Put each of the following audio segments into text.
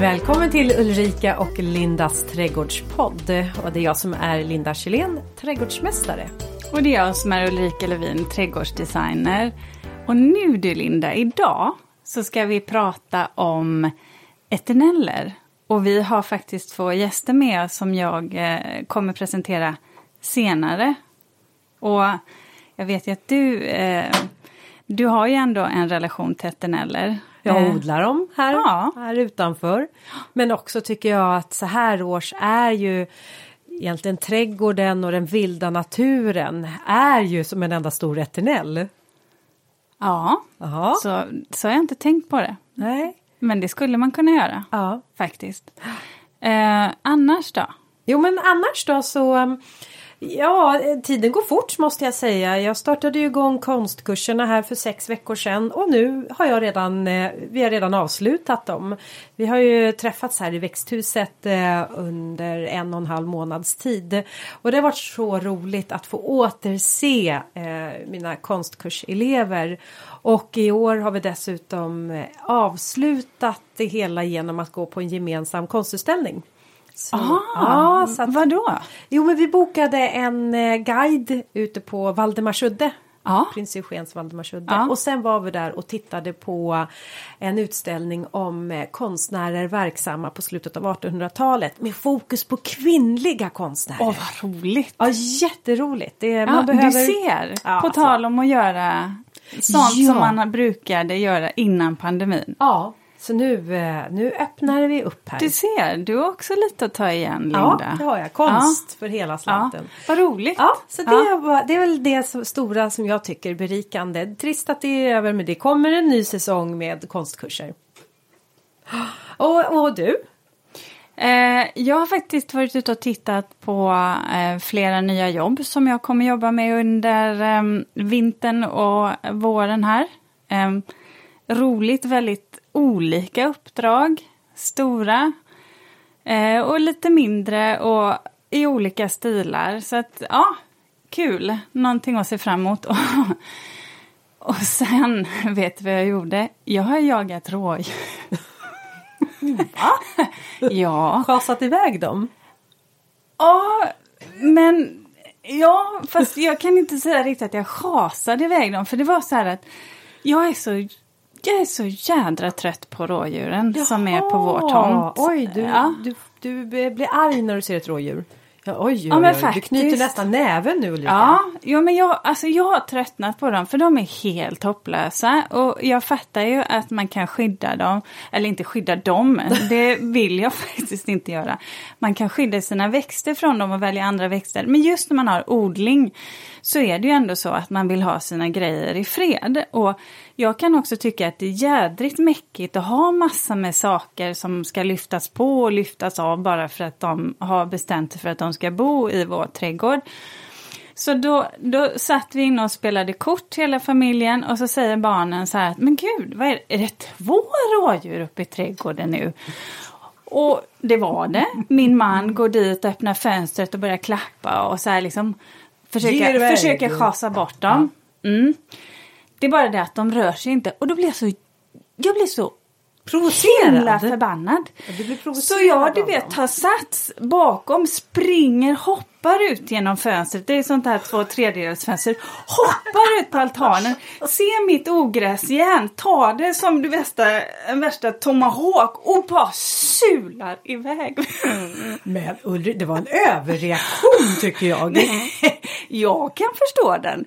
Välkommen till Ulrika och Lindas trädgårdspodd. Och det är jag som är Linda Kjellén, trädgårdsmästare. Och det är jag som är Ulrika Levin, trädgårdsdesigner. Och nu du Linda, idag så ska vi prata om eterneller. Och vi har faktiskt två gäster med oss som jag eh, kommer presentera senare. Och jag vet ju att du, eh, du har ju ändå en relation till eterneller. Jag Eh, odlar dem här, Ja. här utanför. Men också tycker jag att så här års är ju egentligen trädgården och den vilda naturen är ju som en enda stor eternell. Ja, så, så har jag inte tänkt på det. Nej. Men det skulle man kunna göra, Ja. faktiskt. Eh, annars då? Jo men annars då så Ja, eh, tiden går fort måste jag säga. Jag startade ju igång konstkurserna här för sex veckor sedan och nu har jag redan, eh, vi har redan avslutat dem. Vi har ju träffats här i växthuset eh, under en och en halv månads tid. Och det har varit så roligt att få återse mina konstkurselever. Och i år har vi dessutom avslutat det hela genom att gå på en gemensam konstutställning. Så, ja, så att, vadå? Jo men vi bokade en eh, guide ute på Valdemarsudde. Ja. Prins Eugens Valdemarsudde. Ja. Och sen var vi där och tittade på en utställning om eh, konstnärer verksamma på slutet av 1800-talet med fokus på kvinnliga konstnärer. Åh, vad roligt! Ja, jätteroligt. Det, Ja, man behöver... Du ser, Ja, på alltså. tal om att göra sånt som man brukade göra innan pandemin. Ja, så nu, eh, nu öppnar vi upp här. Du ser, du har också lite att ta igen Linda. ja, det har jag. Konst för hela Ja, slanten. vad roligt. Ja, så det, Ja. Var, det är väl det som, stora som jag tycker är berikande. Trist att det är över men det kommer en ny säsong med konstkurser. Och, och du? Eh, jag har faktiskt varit ute och tittat på eh, flera nya jobb som jag kommer jobba med under eh, vintern och våren här. Eh, roligt, väldigt olika uppdrag. Stora eh, och lite mindre och i olika stilar. Så att, ja, kul. Någonting att se fram emot. och sen, vet du vad jag gjorde? Jag har jagat rådjur. Ja. Schasat iväg dem? Ja, men... Ja, fast jag kan inte säga riktigt att jag chasade iväg dem. För det var så här att jag är så, jag är så jädra trött på rådjuren som är på vår tomt. Oj, du, Ja. du, du blir arg när du ser ett rådjur. Ja, oj, oj, Ja, men oj. Du knyter faktiskt. nästan näven nu Ulrika. Ja, jo, men jag, alltså jag har tröttnat på dem för de är helt hopplösa. Och jag fattar ju att man kan skydda dem, eller inte skydda dem, det vill jag faktiskt inte göra. Man kan skydda sina växter från dem och välja andra växter. Men just när man har odling så är det ju ändå så att man vill ha sina grejer i fred. Och jag kan också tycka att det är jädrigt mäckigt att ha massa med saker som ska lyftas på och lyftas av bara för att de har bestämt sig för att de ska bo i vår trädgård. Så då, då satt vi inne och spelade kort hela familjen och så säger barnen så här att men gud, vad är, det? är det två rådjur uppe i trädgården nu? Och det var det. Min man går dit och öppnar fönstret och börjar klappa och så här liksom försöka, försöka chasa bort dem. Mm. Det är bara det att de rör sig inte och då blir jag så, jag blir så Provocerad. himla förbannad. blir Så jag, du vet, har satts bakom, springer, hoppar ut genom fönstret. Det är sånt här två tredjedels fönster. Hoppar ut på altanen, ser mitt ogräs igen, tar det som det värsta, värsta tomahawk och bara sular iväg. Men Ulrika, det var en överreaktion tycker jag. jag kan förstå den.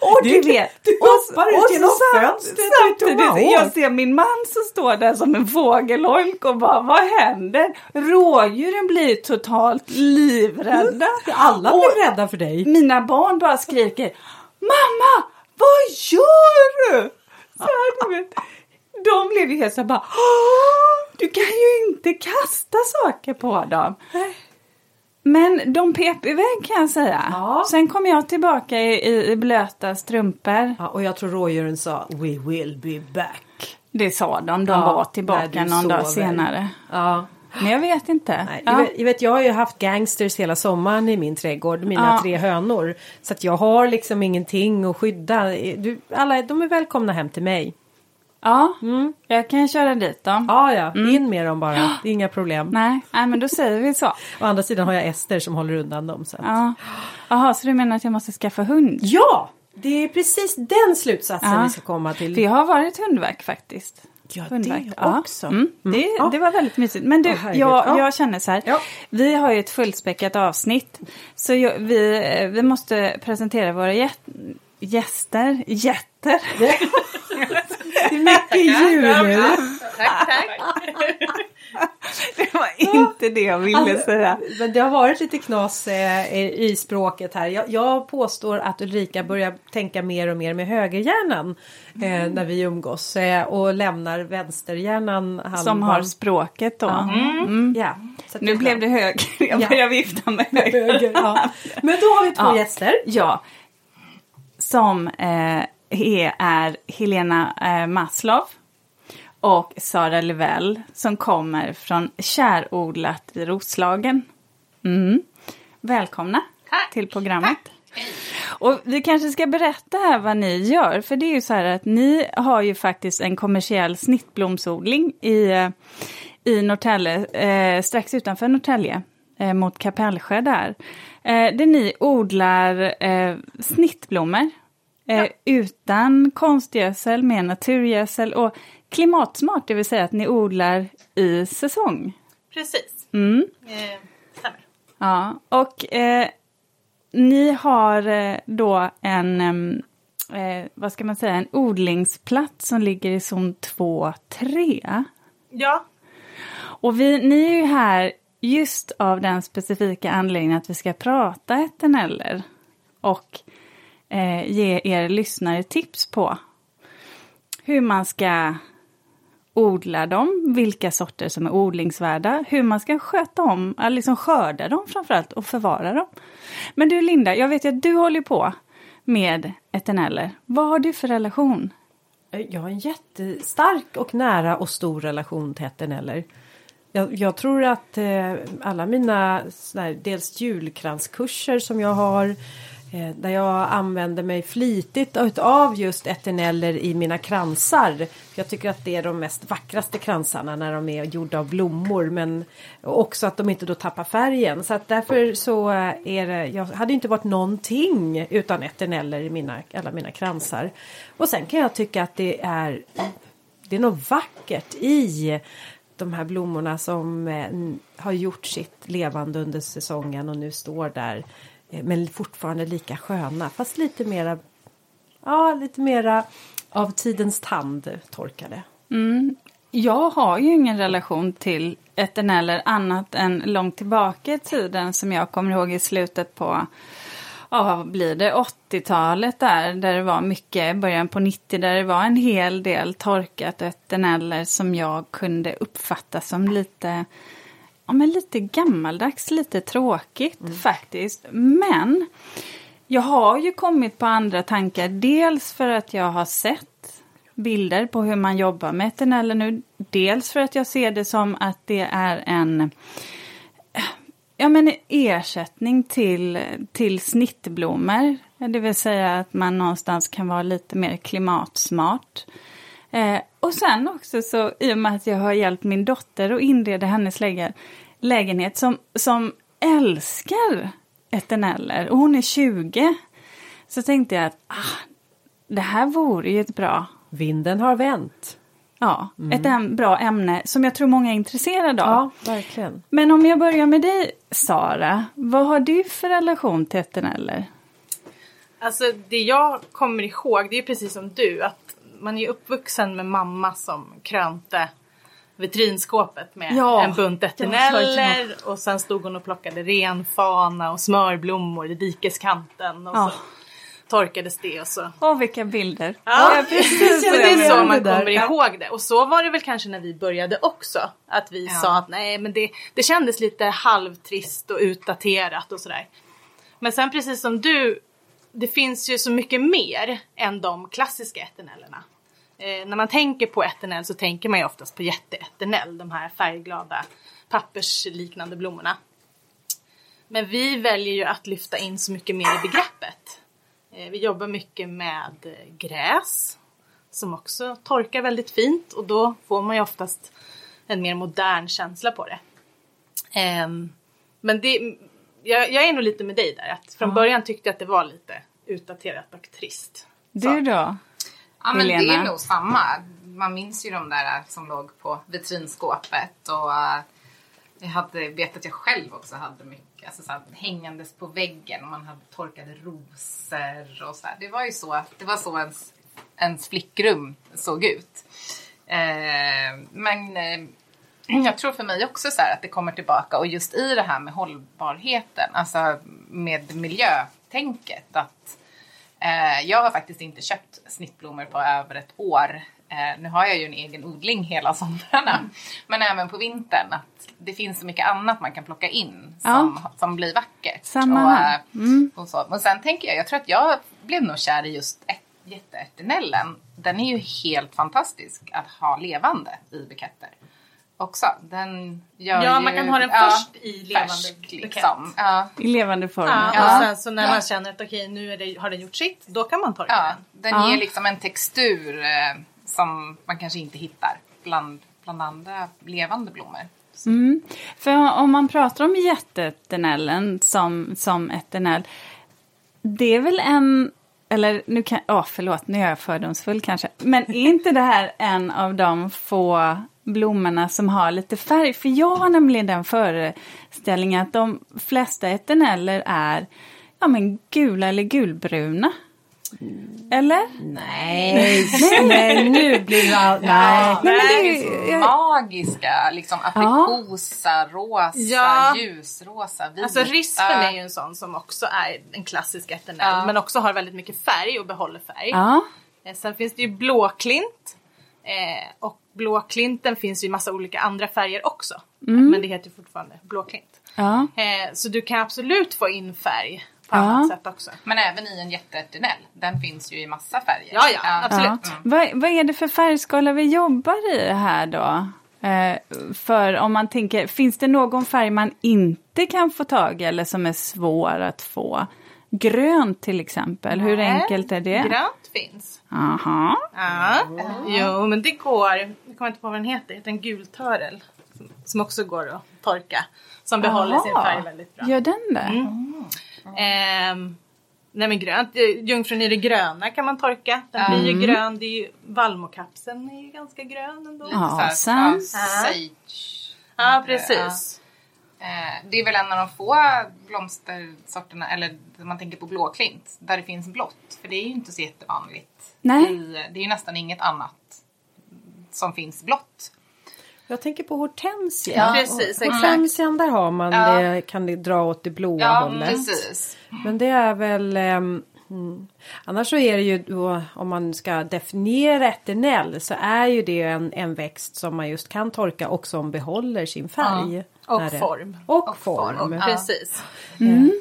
Och du, Du- vet. du och- hoppar ut och genom fönstret och samtidigt. Jag ser min man som står där som en fågelholk och bara vad händer? Rådjuren blir totalt livrädda. Alla Och blev rädda för dig. mina barn bara skriker Mamma, vad gör du? Så här, du vet. De blev ju helt så här bara "Åh, Du kan ju inte kasta saker på dem. Men de pep iväg kan jag säga. Ja. Sen kom jag tillbaka i, i, i blöta strumpor. Ja, och jag tror rådjuren sa We will be back. Det sa de, de Ja, var tillbaka någon dag senare. Ja. Men jag vet inte. Nej, Ja. jag, vet, jag, vet, jag har ju haft gangsters hela sommaren i min trädgård, mina Ja. tre hönor. Så att jag har liksom ingenting att skydda. Du, alla, de är välkomna hem till mig. Ja, jag kan köra dit dem. Ja, ja, in med dem bara. Det är inga problem. Nej, nej, men då säger vi så. Å andra sidan har jag Ester som håller undan dem. Så. att- Ja. Jaha, så du menar att jag måste skaffa hund? Ja, det är precis den slutsatsen Ja. vi ska komma till. Det har varit hundvärk faktiskt. Ja, Hundvakt. det Ja. också. Mm. Det, Ja. det var väldigt mysigt. Men du, herregud. jag, Ja. jag känner så här. Ja. Vi har ju ett fullspäckat avsnitt. Så jag, vi, eh, vi måste presentera våra gä- gäster. Jätter. Det är mycket djur nu. Tack, tack. Det var inte det jag ville säga. Men det har varit lite knas eh, i språket här. Jag, jag påstår att Ulrika börjar tänka mer och mer med högerhjärnan eh, när vi umgås eh, och lämnar vänsterhjärnan halvan. Som har språket då. Mm. Ja, så att Nu blev det höger. Jag Ja. börjar vifta med höger. höger. Ja. Men då har vi två Ja. gäster. Ja. Som eh, är, är Helena eh, Maslov och Sara Levell som kommer från Kärodlat i Roslagen. Mm. Välkomna Tack. till programmet. Och vi kanske ska berätta här vad ni gör. För det är ju så här att ni har ju faktiskt en kommersiell snittblomsodling i, i Norrtälje, eh, strax utanför Norrtälje, eh, mot Kapellskär där. Eh, där ni odlar eh, snittblommor. Eh, Utan konstgödsel, med naturgödsel och klimatsmart, det vill säga att ni odlar i säsong. Precis. Mm. Eh. Ja, och eh, ni har eh, då en, eh, vad ska man säga, en odlingsplats som ligger i zon 2-3. Ja, Och vi, ni är ju här just av den specifika anledningen att vi ska prata eterneller och eh, ge er lyssnare tips på hur man ska odla dem, vilka sorter som är odlingsvärda, hur man ska sköta om, liksom skörda dem framförallt och förvara dem. Men du Linda, jag vet ju att du håller på med eterneller. Vad har du för relation? Eh, jag har en jättestark och nära och stor relation till eterneller. Jag, jag tror att eh, alla mina sådär, dels julkranskurser som jag har eh, där jag använder mig flitigt av just eterneller i mina kransar. Jag tycker att det är de mest vackraste kransarna när de är gjorda av blommor men också att de inte då tappar färgen. Så att därför så eh, är det, jag hade inte varit någonting utan eterneller i mina, alla mina kransar. Och sen kan jag tycka att det är det är något vackert i de här blommorna som eh, har gjort sitt levande under säsongen och nu står där. Eh, men fortfarande lika sköna fast lite mera, ja lite mera av tidens tand torkade. Mm. Jag har ju ingen relation till eterneller annat än långt tillbaka i tiden som jag kommer ihåg i slutet på ja, vad blir det, 80-talet där, där det var mycket, början på 90, där det var en hel del torkat eterneller som jag kunde uppfatta som lite, ja men lite gammaldags, lite tråkigt faktiskt. Men jag har ju kommit på andra tankar, dels för att jag har sett bilder på hur man jobbar med eterneller nu. Dels för att jag ser det som att det är en ja, men ersättning till, till snittblommor. Det vill säga att man någonstans kan vara lite mer klimatsmart. Eh, och sen också så i och med att jag har hjälpt min dotter att inreda hennes läge, lägenhet som, som älskar eterneller och hon är 20. Så tänkte jag att ah, det här vore ju ett bra Vinden har vänt. Ja, ett äm- bra ämne som jag tror många är intresserade av. Ja, verkligen. Men om jag börjar med dig, Sara. Vad har du för relation till eterneller? alltså det jag kommer ihåg det är precis som du att man är uppvuxen med mamma som krönte vitrinskåpet med Ja. en bunt Ja, eterneller och sen stod hon och plockade renfana och smörblommor i dikeskanten och Ja. så torkades det och så Åh, vilka bilder. Ja, precis. Så Jag det är så man kommer ihåg det. Och så var det väl kanske när vi började också. Att vi sa att nej men det, det kändes lite halvtrist och utdaterat och sådär. Men sen precis som du, det finns ju så mycket mer än de klassiska eternellerna. Eh, när man tänker på eternell så tänker man ju oftast på jätteeternell, de här färgglada pappersliknande blommorna. Men vi väljer ju att lyfta in så mycket mer i begreppet. Eh, Vi jobbar mycket med eh, gräs som också torkar väldigt fint och då får man ju oftast en mer modern känsla på det. Ehm, men det, jag, jag är nog lite med dig där, att från början tyckte jag att det var lite utdaterat och trist. Du då? Ja men det Helena? är nog samma. Man minns ju de där som låg på vitrinskåpet och eh, jag hade, vet att jag själv också hade mycket alltså, så här, hängandes på väggen och man hade torkade rosor och så här. Det var ju så, det var så ens, ens flickrum såg ut. Eh, men eh, jag tror för mig också så här att det kommer tillbaka och just i det här med hållbarheten, alltså med miljötänket att jag har faktiskt inte köpt snittblommor på över ett år. Eh, nu har jag ju en egen odling hela somrarna. Men även på vintern. Att det finns så mycket annat man kan plocka in som, som blir vackert. Samma och, här. Mm. eh, och, så. och sen tänker jag, jag tror att jag blev nog kär i just jätteärtenellen. Den är ju helt fantastisk att ha levande i buketter. Också. Den gör Ja, ju, man kan ha den ja, först i levande färsk, liksom. Ja. I levande form? Ja, Ja. och sen så när man känner att okej nu är det, har den gjort sitt, då kan man torka Ja, den. den Ja. ger liksom en textur eh, som man kanske inte hittar bland, bland andra levande blommor. Mm. För om man pratar om jätteeternellen som, som eternell. Det är väl en, eller nu kan, åh förlåt nu är jag fördomsfull kanske. Men är inte det här en av de få blommorna som har lite färg? För jag har nämligen den föreställningen att de flesta eterneller är ja, men gula eller gulbruna. Eller? Nej, nej nu blir det all... Nej. Nej, men det är ju- magiska, liksom aprikosa, rosa, Ja. ljusrosa, vita. Alltså rispen är ju en sån som också är en klassisk eternell Ja. men också har väldigt mycket färg och behåller färg. Ja. Eh, Sen finns det ju blåklint. Eh, och blåklinten finns ju i massa olika andra färger också. Men det heter fortfarande blåklint. ja. Eh, så du kan absolut få in färg på Ja. annat sätt också. Men även i en jätteeternell. Den finns ju i massa färger. Ja, ja, absolut. Ja. Vad, vad är det för färgskala vi jobbar i här då? Eh, för om man tänker, finns det någon färg man inte kan få tag i eller som är svår att få? Grönt till exempel, hur Nej, enkelt är det? Grönt finns. Aha. Ja, jo men det går. Jag kommer inte på vad den heter. Det heter en gultörel. Som, också går att torka. Som behåller sin Aha. färg väldigt bra. Gör den det? Ehm, nej men grönt, eh, jungfrun i det gröna kan man torka. Den blir ju grön. Det är ju, vallmokapseln är ju ganska grön ändå. Sen- ja, sage. Ja precis. Eh, Det är väl en av de få blomstersorterna, eller om man tänker på blåklint, där det finns blått. För det är ju inte så jättevanligt. Nej. Det är ju nästan inget annat som finns blått. Jag tänker på hortensia. Ja, precis, Och exakt. Hortensian där har man Ja. det, kan det dra åt det blåa Ja, hållet. precis. Men det är väl ehm, mm. Annars så är det ju då om man ska definiera eternell så är ju det en, en växt som man just kan torka och som behåller sin färg. Och form. Och, form. Och, precis. Mm.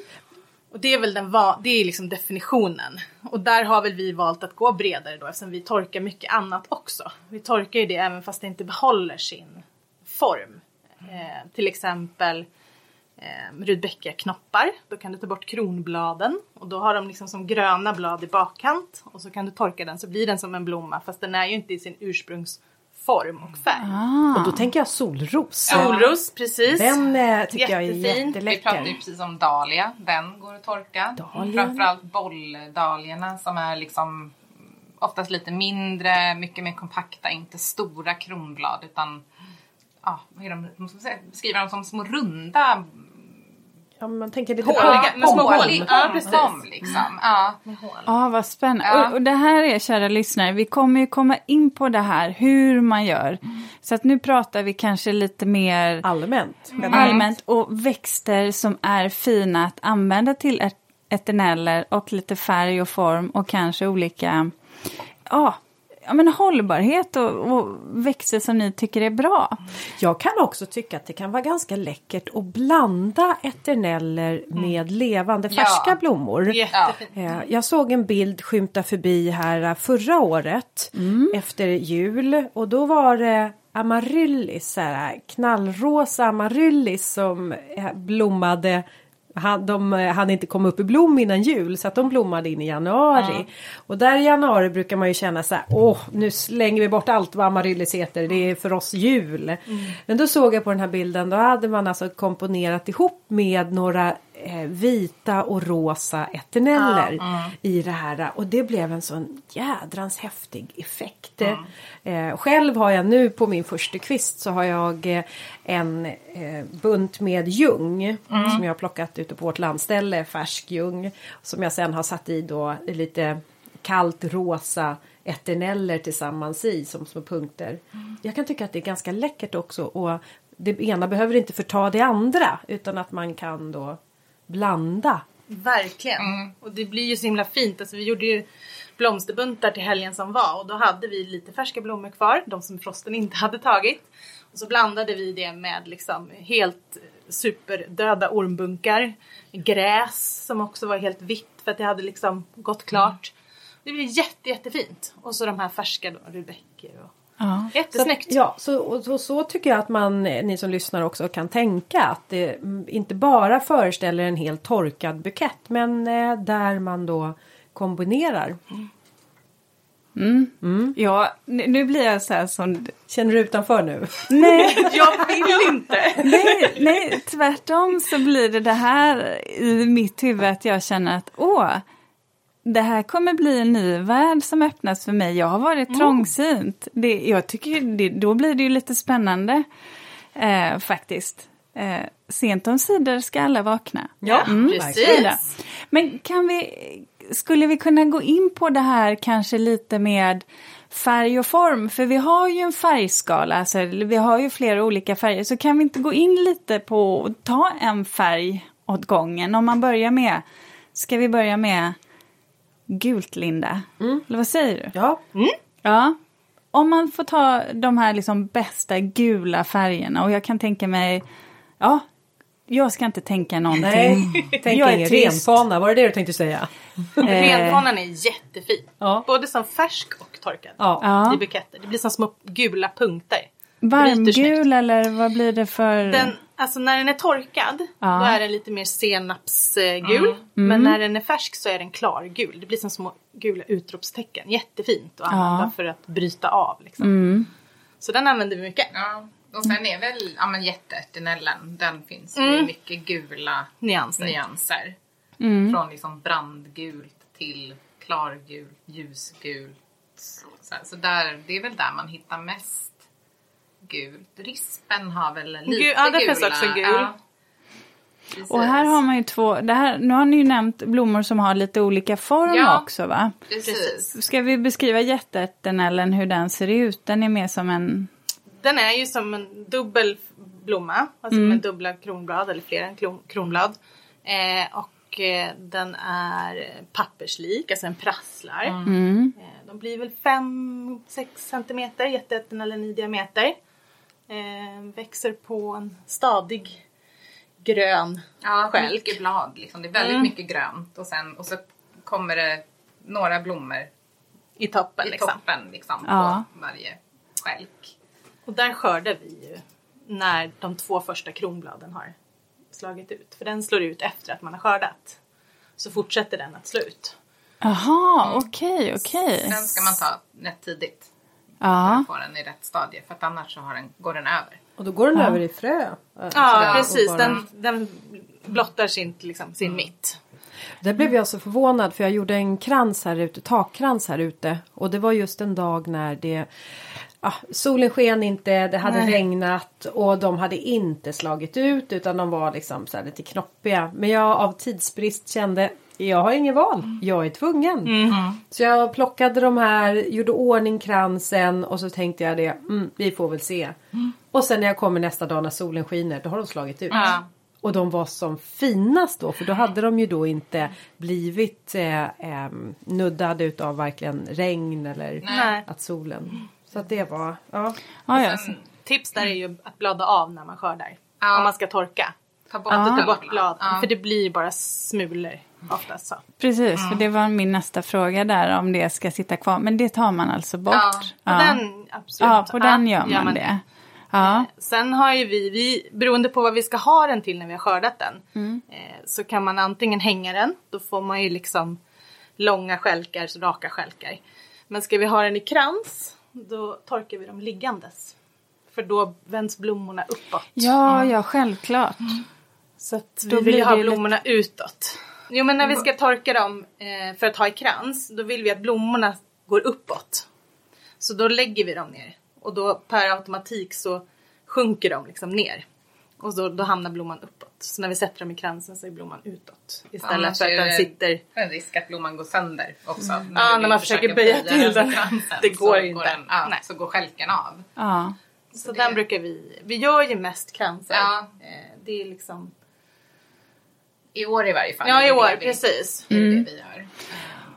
Och det är väl den va- det är liksom definitionen. Och där har väl vi valt att gå bredare då eftersom vi torkar mycket annat också. Vi torkar ju det även fast det inte behåller sin form. Eh, till exempel eh, rudbeckiaknoppar. Då kan du ta bort kronbladen och då har de liksom som gröna blad i bakkant och så kan du torka den så blir den som en blomma fast den är ju inte i sin ursprungsform och färg. Ah. Och då tänker jag solros. Solros, precis. Den eh, tycker jag är Jättefin. Vi pratade ju jätteläcker. precis om dahlia. Den går att torka. Dahlian. Framförallt bolldahliorna som är liksom oftast lite mindre, mycket mer kompakta, inte stora kronblad utan ja, är de, ska säga, beskriver dem som små runda Ja, man tänker lite Håliga, på med små hål. Ja, precis. Tom, liksom. ja. Ja, vad spännande. Ja. Och, och det här är, kära lyssnare, vi kommer ju komma in på det här, hur man gör. Så att nu pratar vi kanske lite mer allmänt. allmänt och växter som är fina att använda till et- eterneller och lite färg och form och kanske olika, ja, ja men hållbarhet och, och växter som ni tycker är bra. Jag kan också tycka att det kan vara ganska läckert att blanda eterneller med levande Ja. färska blommor. Jättefint. Eh, Jag såg en bild skymta förbi här eh, förra året efter jul och då var det amaryllis, så här, knallrosa amaryllis som eh, blommade han, de eh, hann inte komma upp i blom innan jul så att de blommade in i januari. Och där i januari brukar man ju känna så här, åh nu slänger vi bort allt vad amaryllis heter, det är för oss jul. Men då såg jag på den här bilden, då hade man alltså komponerat ihop med några vita och rosa eterneller i det här och det blev en sån jädrans häftig effekt. Eh, själv har jag nu på min första kvist så har jag eh, en eh, bunt med ljung som jag har plockat ute på vårt landställe, färsk ljung. Som jag sen har satt i då lite kallt rosa eterneller tillsammans i som små punkter. Jag kan tycka att det är ganska läckert också och det ena behöver inte förta det andra utan att man kan då blanda. Verkligen. Och det blir ju så himla fint. Alltså, vi gjorde ju blomsterbuntar till helgen som var och då hade vi lite färska blommor kvar. De som frosten inte hade tagit. Och så blandade vi det med liksom helt superdöda ormbunkar. Gräs som också var helt vitt för att det hade liksom gått klart. Det blev jätte, jättefint. Och så de här färska då, rubecker och Ja. Jättesnyggt. Så, ja, så, och, så, så tycker jag att man, eh, ni som lyssnar också kan tänka att det mm, inte bara föreställer en helt torkad bukett men eh, där man då kombinerar. Ja, nu nu blir jag så här som... Känner du utanför nu? Nej, Jag vill inte! nej, nej, tvärtom så blir det det här i mitt huvud att jag känner att åh, det här kommer bli en ny värld som öppnas för mig. Jag har varit trångsynt. Det, jag tycker det, då blir det ju lite spännande eh, faktiskt. Eh, sent om sidor ska alla vakna. Ja, precis. Ja. Men kan vi, skulle vi kunna gå in på det här kanske lite med färg och form? För vi har ju en färgskala, alltså, vi har ju flera olika färger. Så kan vi inte gå in lite på och ta en färg åt gången? Om man börjar med, ska vi börja med gult Linda? Eller vad säger du? Ja, Ja. Om man får ta de här liksom bästa gula färgerna och jag kan tänka mig, ja, jag ska inte tänka någonting. nej. Tänk Jag är renfana, var det det du tänkte säga? Renfanan är jättefin. Ja. Både som färsk och torkad. Ja. I buketter. Det blir som små gula punkter. Varmgul eller vad blir det för? Den, alltså när den är torkad Ja. då är den lite mer senapsgul. Men när den är färsk så är den klargul. Det blir som små gula utropstecken. Jättefint att använda för att bryta av. Liksom. Så den använder vi mycket. Ja. Och sen är väl ja, men jätteärtenellen, den finns ju i mycket gula Nyanser. nyanser. Från liksom brandgult till klargult, ljusgult. Så, så där, det är väl där man hittar mest gult. Rispen har väl lite Gul- ja, där gula. finns också gul. Ja. Precis. Och här har man ju två, det här, nu har ni ju nämnt blommor som har lite olika form Ja. också va? Precis. Ska vi beskriva jätteärtenellen hur den ser ut? Den är mer som en... Den är ju som en dubbel blomma. Alltså med dubbla kronblad eller flera kronblad. Eh, och eh, den är papperslik, alltså den prasslar. Eh, de blir väl 5-6 centimeter, jätteätten i diameter. Eh, växer på en stadig grön Ja, skälk. mycket blad. Liksom. Det är väldigt mycket grönt. Och, sen, och så kommer det några blommor i toppen. i liksom. toppen liksom, Ja. på varje skälk. Och där skördar vi ju när de två första kronbladen har slagit ut. För den slår ut efter att man har skördat. Så fortsätter den att slå ut. Jaha, okej, okej. Den ska man ta rätt tidigt. För Ja, att få den i rätt stadie. För att annars så har den, går den över. Och då går den över i frö. eh, Ja, precis. bara- Den, den blottar sin, liksom, sin mitt. Där blev jag så förvånad för jag gjorde en krans här ute, takkrans här ute. Och det var just en dag när det ah, solen sken inte, det hade Nej. regnat och de hade inte slagit ut utan de var liksom så här lite knoppiga. Men jag av tidsbrist kände jag har ingen val, jag är tvungen. Så jag plockade de här, gjorde ordning kransen och så tänkte jag det, mm, vi får väl se. Och sen när jag kommer nästa dag när solen skiner, då har de slagit ut. Ja. Och de var som finast då för då hade de ju då inte blivit eh, eh, nuddade utav varken regn eller Nej. att solen. Så att det var, ja. ja, ja. Sen, tips där är ju att blada av när man skördar. Ja. Om man ska torka. Ta bort, Att ta bort blad. Ja. För det blir bara smulor oftast så. precis. För det var min nästa fråga där om det ska sitta kvar. Men det tar man alltså bort. Ja, På den, absolut. Ja, på den gör man det. Ja. Sen har ju vi, vi, beroende på vad vi ska ha den till när vi har skördat den, eh, så kan man antingen hänga den, då får man ju liksom långa skälkar, så raka skälkar. Men ska vi ha den i krans, då torkar vi dem liggandes. För då vänds blommorna uppåt. Ja, ja, självklart. Så att Då vi vill ju ha blommorna utåt. Jo men när vi ska torka dem eh, för att ha i krans, då vill vi att blommorna går uppåt. Så då lägger vi dem ner. Och då per automatik så sjunker de liksom ner. Och så, då hamnar blomman uppåt. Så när vi sätter dem i kransen så är blomman utåt. Istället Annars för att den sitter... en risk att blomman går sönder också. Mm. Ja, när man försöker böja till den. kransen Det går så inte. den, ja, Nej. så går skälken av. Ja. Så, det- den brukar vi... Vi gör ju mest kransar. Ja. Eh, det är liksom... I år i varje fall. Ja Det i det år, vi- precis. Det är Mm. det vi gör.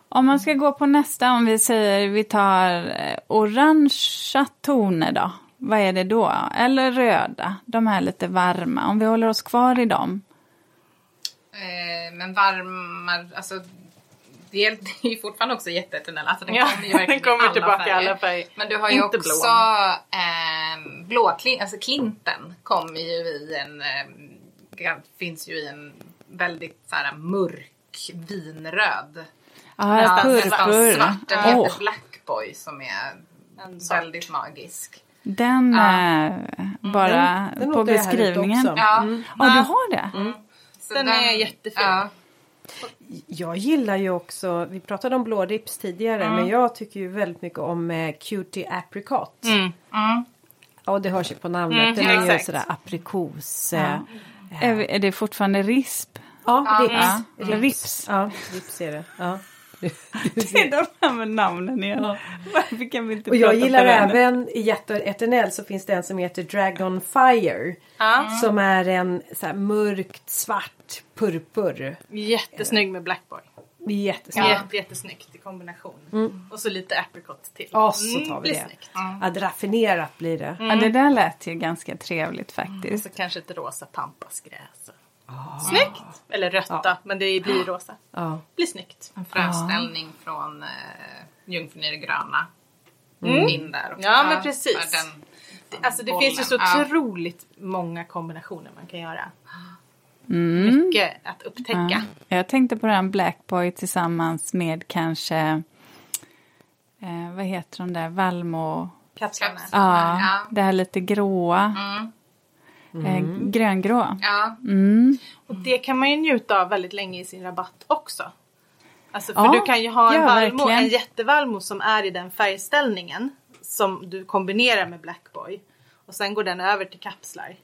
Om man ska gå på nästa, om vi säger vi tar eh, orangea toner då. Vad är det då? Eller röda, de här lite varma. Om vi håller oss kvar i dem. Eh, men varmar, alltså det är, det ju fortfarande också jätteeternell. Alltså den Ja, kommer ju verkligen den kommer i alla tillbaka i färger. alla färger. Men du har ju Inte också blå. eh, blåklint, alltså klinten kommer ju i en, eh, finns ju i en väldigt så här, mörk vinröd. Ja, Nästan- nästan purpur. svart. Den heter Blackboy som är En väldigt magisk. den Ja. eh, bara Den på jag här ute beskrivningen. Ja, Ja, du har det? så Den är jättefin. Ja, Jag gillar ju också, vi pratade om blå rips tidigare, men jag tycker ju väldigt mycket om eh, Cutie Apricot. Mm. Ja, det hörs ju på namnet. Mm, Den är ju sådär aprikos. eh, Är, är det fortfarande risp? Ja, rips. Ja, rips. rips. Ja, rips är det. Ja. Det är de här med namnen igen. Varför kan vi inte Och jag gillar även i Jätte Eternell så finns det en som heter Dragon Fire. Ja. Som är en så här mörkt svart purpur. Jättesnygg med Blackboy. Jättesnygg. Jätte, jättesnyggt i kombination. Och så lite apricot till. Ja, så tar vi Mm, det. snyggt. Ja, raffinerat blir det. Ja, det där lät ju ganska trevligt Och faktiskt. så kanske ett rosa pampasgräs. Snyggt! Eller rötta, men det blir rosa. Ja. blir snyggt. en fröställning från eh, Jungfrun i det gröna. In där också. Ja, men precis. För Den, Alltså det bollen. finns ju så otroligt många kombinationer man kan göra. Mm. Mycket att upptäcka. Ja. Jag tänkte på den Blackboy tillsammans med kanske, eh, vad heter de där, Valmo... Kapslarna. Ja, Ja. det här lite gråa. Eh, gröngrå. Ja, Mm. Och det kan man ju njuta av väldigt länge i sin rabatt också. Alltså för Ja, du kan ju ha en ja, valmo, en jättevalmo som är i den färgställningen. Som du kombinerar med Blackboy. Och sen går den över till kapslar.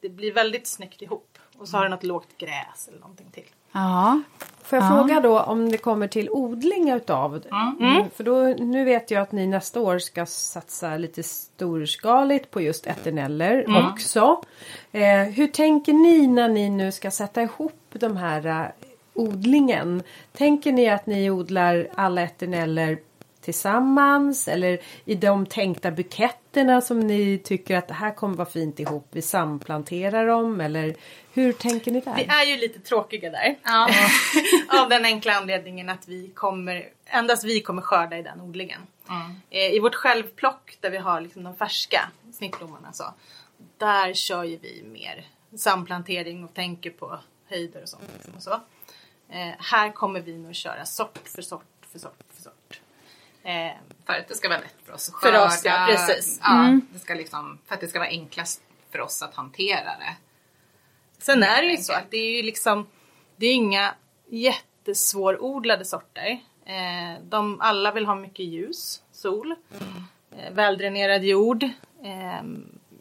Det blir väldigt snyggt ihop. Och så har du något lågt gräs eller någonting till. Ja, Får jag Ja. fråga då om det kommer till odling utav mm. För då, nu vet jag att ni nästa år ska satsa lite storskaligt på just eterneller också. Eh, hur tänker ni när ni nu ska sätta ihop de här eh, odlingen? Tänker ni att ni odlar alla eterneller tillsammans eller i de tänkta buketterna som ni tycker att det här kommer vara fint ihop? Vi samplanterar dem eller hur tänker ni där? Vi är ju lite tråkiga där. ja. Av den enkla anledningen att vi kommer, endast vi kommer skörda i den odlingen. Mm. I vårt självplock där vi har liksom de färska snittblommorna så. Där kör ju vi mer samplantering och tänker på höjder och sånt. Liksom och så. Eh, här kommer vi nog köra sort för sort för sort. Eh, För att det ska vara lätt för oss att För skörda. oss, ja, precis. Ja, det ska liksom, för att det ska vara enklast för oss att hantera det. Sen är det ju så att det är ju liksom Det är inga jättesvårodlade sorter. Eh, de alla vill ha mycket ljus, sol, eh, väldränerad jord. Eh,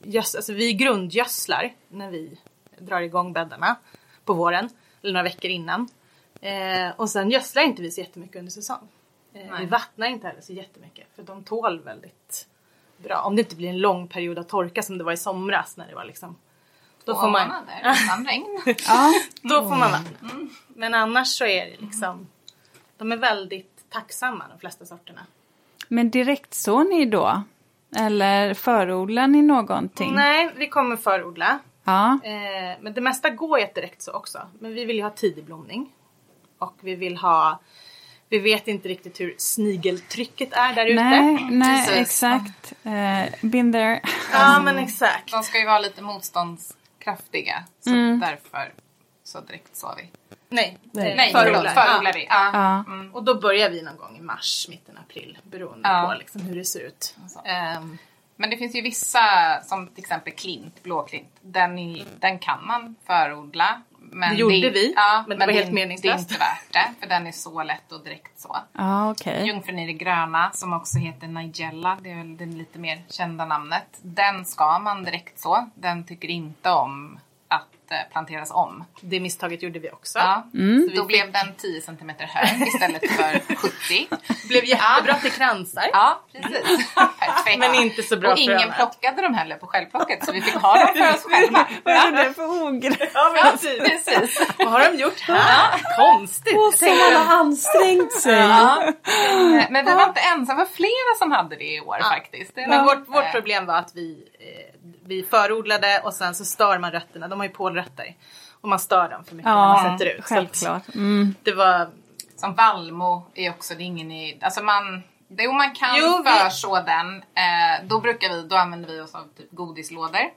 göds, alltså vi grundgödslar när vi drar igång bäddarna på våren eller några veckor innan. Eh, och sen gödslar inte vi så jättemycket under säsong. Eh, vi Nej. vattnar inte heller så jättemycket för de tål väldigt bra. Om det inte blir en lång period av torka som det var i somras när det var liksom då får man, månader utan regn. ja. då får man vattna. Men annars så är det liksom De är väldigt tacksamma de flesta sorterna. Men direkt så ni då? Eller förodlar ni någonting? Nej, vi kommer förodla. Ja, Eh, men det mesta går ju direkt så också. Men vi vill ju ha tidig blomning. Och vi vill ha Vi vet inte riktigt hur snigeltrycket är där ute. Nej, nej Precis. exakt. Uh, been there. Ja men exakt. De ska ju vara lite motståndskraftiga. Så Mm. därför så direkt sa vi. Nej, Nej. Nej, förodlar. förodlar, förodlar vi. Ja. Ja. Mm. Och då börjar vi någon gång i mars, mitten april. Beroende Ja. på liksom hur det ser ut. Ehm, Men det finns ju vissa, som till exempel klint, blåklint. Den, är, den kan man förodla. Men Det gjorde är- vi, ja, men det var är- helt meningslöst. Det är inte värt det, för den är så lätt och direkt så. Ja, okej. Jungfrun i det gröna, som också heter Nigella, det är väl det lite mer kända namnet. Den ska man direkt så. Den tycker inte om eh, planteras om. det misstaget gjorde vi också. Ja. Mm. Så då blev den 10 cm hög istället för 70. Blev jättebra till kransar. Ja, precis. Perfekt. Men inte så bra Och för ingen annat. plockade dem heller på självplocket så vi fick ha dem för oss själva. Vad är det för ogräs? Ja, precis. Precis. Vad har de gjort här? Konstigt. Och som man har ansträngt sig. Ja. Men vi var inte ensamma, det var flera som hade det i år faktiskt. Men vårt, vårt problem var att vi, vi förodlade och sen så stör man rötterna. De har ju pålrötter. Och man stör dem för mycket när man Ja, sätter ut. Så självklart. Mm. Det var... Som vallmo är också, det är ingen i, alltså man, jo man kan Jo, vi- förså den. Eh, då brukar vi, då använder vi oss av typ godislådor.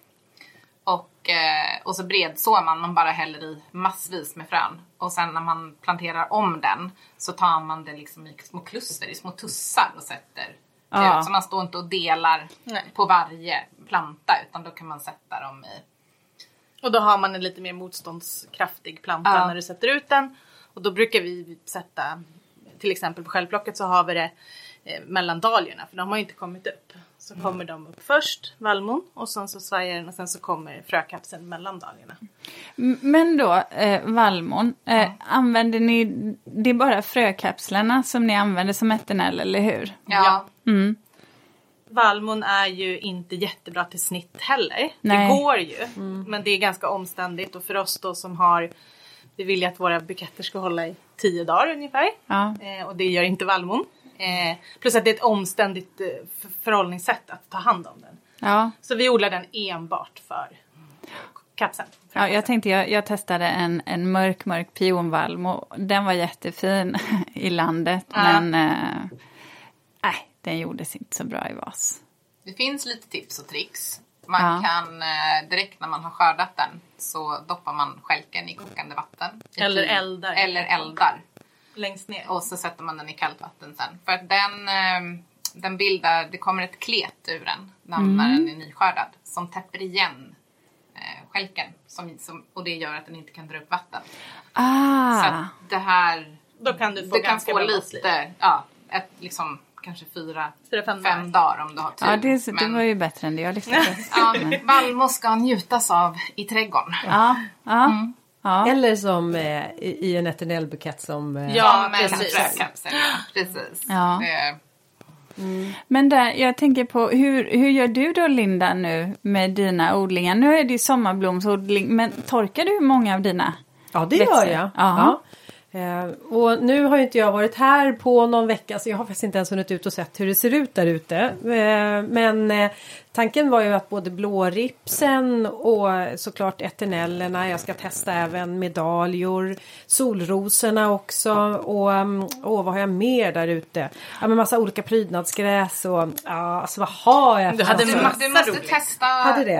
Och, eh, och så bredsår man, man bara häller i massvis med frön. Och sen när man planterar om den så tar man det liksom i små kluster, i små tussar och sätter Ja. ut. Så man står inte och delar Nej. på varje planta utan då kan man sätta dem i Och då har man en lite mer motståndskraftig planta Ja. när du sätter ut den. Och då brukar vi sätta, till exempel på självplocket så har vi det eh, mellan dahliorna för de har ju inte kommit upp. Så kommer de upp först, vallmon, och sen så svajar den och sen så kommer frökapseln mellan dahliorna. M- Men då, eh, vallmon, eh, använder ni, det är bara frökapslarna som ni använder som etanol, eller hur? Ja. Mm. Vallmon är ju inte jättebra till snitt heller. Nej. Det går ju, men det är ganska omständigt och för oss då som har vi vill ju att våra buketter ska hålla i tio dagar ungefär. Ja. Eh, och det gör inte vallmon. Eh, plus att det är ett omständigt eh, förhållningssätt att ta hand om den. Ja. Så vi odlar den enbart för kapseln. För Ja, jag tänkte, jag, jag testade en, en mörk, mörk pionvalm och den var jättefin i landet. Ja. Men eh, nej, den gjordes inte så bra i vas. Det finns lite tips och tricks. Man Ja. kan eh, direkt när man har skördat den så doppar man stjälken i kokande vatten. I Eller tid. eldar. Eller eldar. Längst ner. Och så sätter man den i kallt vatten sen. För att den, eh, den bildar, det kommer ett klet ur den när, när den är nyskördad. Som täpper igen eh, stjälken. Som, som, och det gör att den inte kan dra upp vatten. Så Ah, att det här, Då kan du få det kan få lite, ja, ett, liksom kanske fyra, Fyra, fem fem dagar om du har tur. ja, det, det Men- var ju bättre än det jag lyckades. Ja, vallmo ska njutas av i trädgården. Ja, ja, ja. Eller som eh, i i en eternellbukett som... Eh, Ja, Som en precis. frökapsel. ja. Precis. Ja. Det, Men där, jag tänker på, hur, hur gör du då Linda nu med dina odlingar? Nu är det ju sommarblomsodling, men torkar du många av dina? Ja, det växer. gör jag. Ja. Eh, och nu har ju inte jag varit här på någon vecka så jag har faktiskt inte ens hunnit ut och sett hur det ser ut där ute. Eh, men eh, tanken var ju att både blåripsen och såklart eternellerna, jag ska testa även medaljor, solrosorna också och um, åh, vad har jag mer där ute? Ja men massa olika prydnadsgräs och ja, alltså vad har jag? Du hade massa- du, massa du måste roligt. testa Hade det?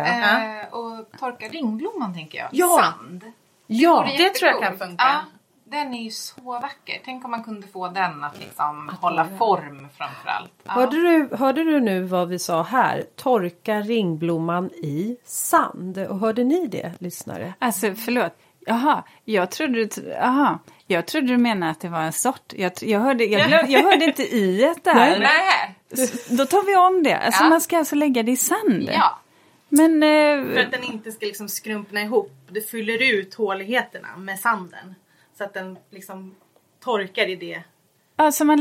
eh, och torka ringblomman tänker jag. Ja. Sand. Ja, vore det tror jag kan funka. Ja, den är ju så vacker. Tänk om man kunde få den att liksom hålla form framförallt. Ja. Hörde du, hörde du nu vad vi sa här? Torka ringblomman i sand. Och hörde ni det, lyssnare? Alltså förlåt, jaha, jag trodde du, jaha, jag trodde du menade att det var en sort. Jag, jag, hörde, jag, glöm, jag hörde inte i där. Nej. Då tar vi om det. Alltså Ja. man ska alltså lägga det i sand. Ja. Men, För eh, att den inte ska liksom skrumpna ihop. Du fyller ut håligheterna med sanden. Så att den liksom torkar i det. alltså man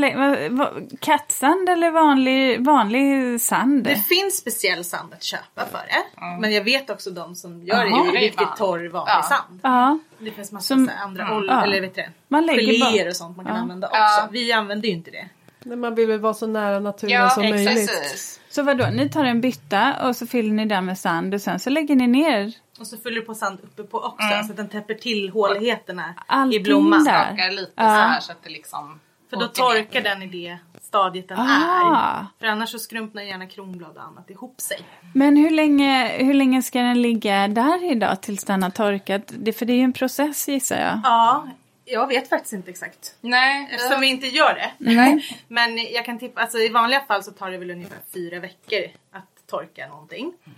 kattsand eller vanlig, vanlig sand? Det finns speciell sand att köpa för det. Men jag vet också de som gör Jaha. det i riktigt torr vanlig Ja. sand. Ja, Det finns massa Som- andra olja, ja. eller vet du, Man lägger geléer och sånt man kan Ja. använda också. Ja. Vi använder ju inte det. Men man vill väl vara så nära naturen Ja, som möjligt. precis. så vadå, ni tar en bytta och så fyller ni den med sand och sen så lägger ni ner Och så fyller du på sand uppe på också så att den täpper till håligheterna i allting blomman. där. Lite Ja. så här så att det liksom... För då torkar den i det stadiet den Ah. är. För annars så skrumpnar gärna kronblad och annat ihop sig. Men hur länge, hur länge ska den ligga där idag tills den har torkat? Det, för det är ju en process gissar jag. Ja, jag vet faktiskt inte exakt. Nej, Eftersom vi inte gör det. Nej. Men jag kan tippa, alltså i vanliga fall så tar det väl ungefär fyra veckor att torka någonting. Ehm,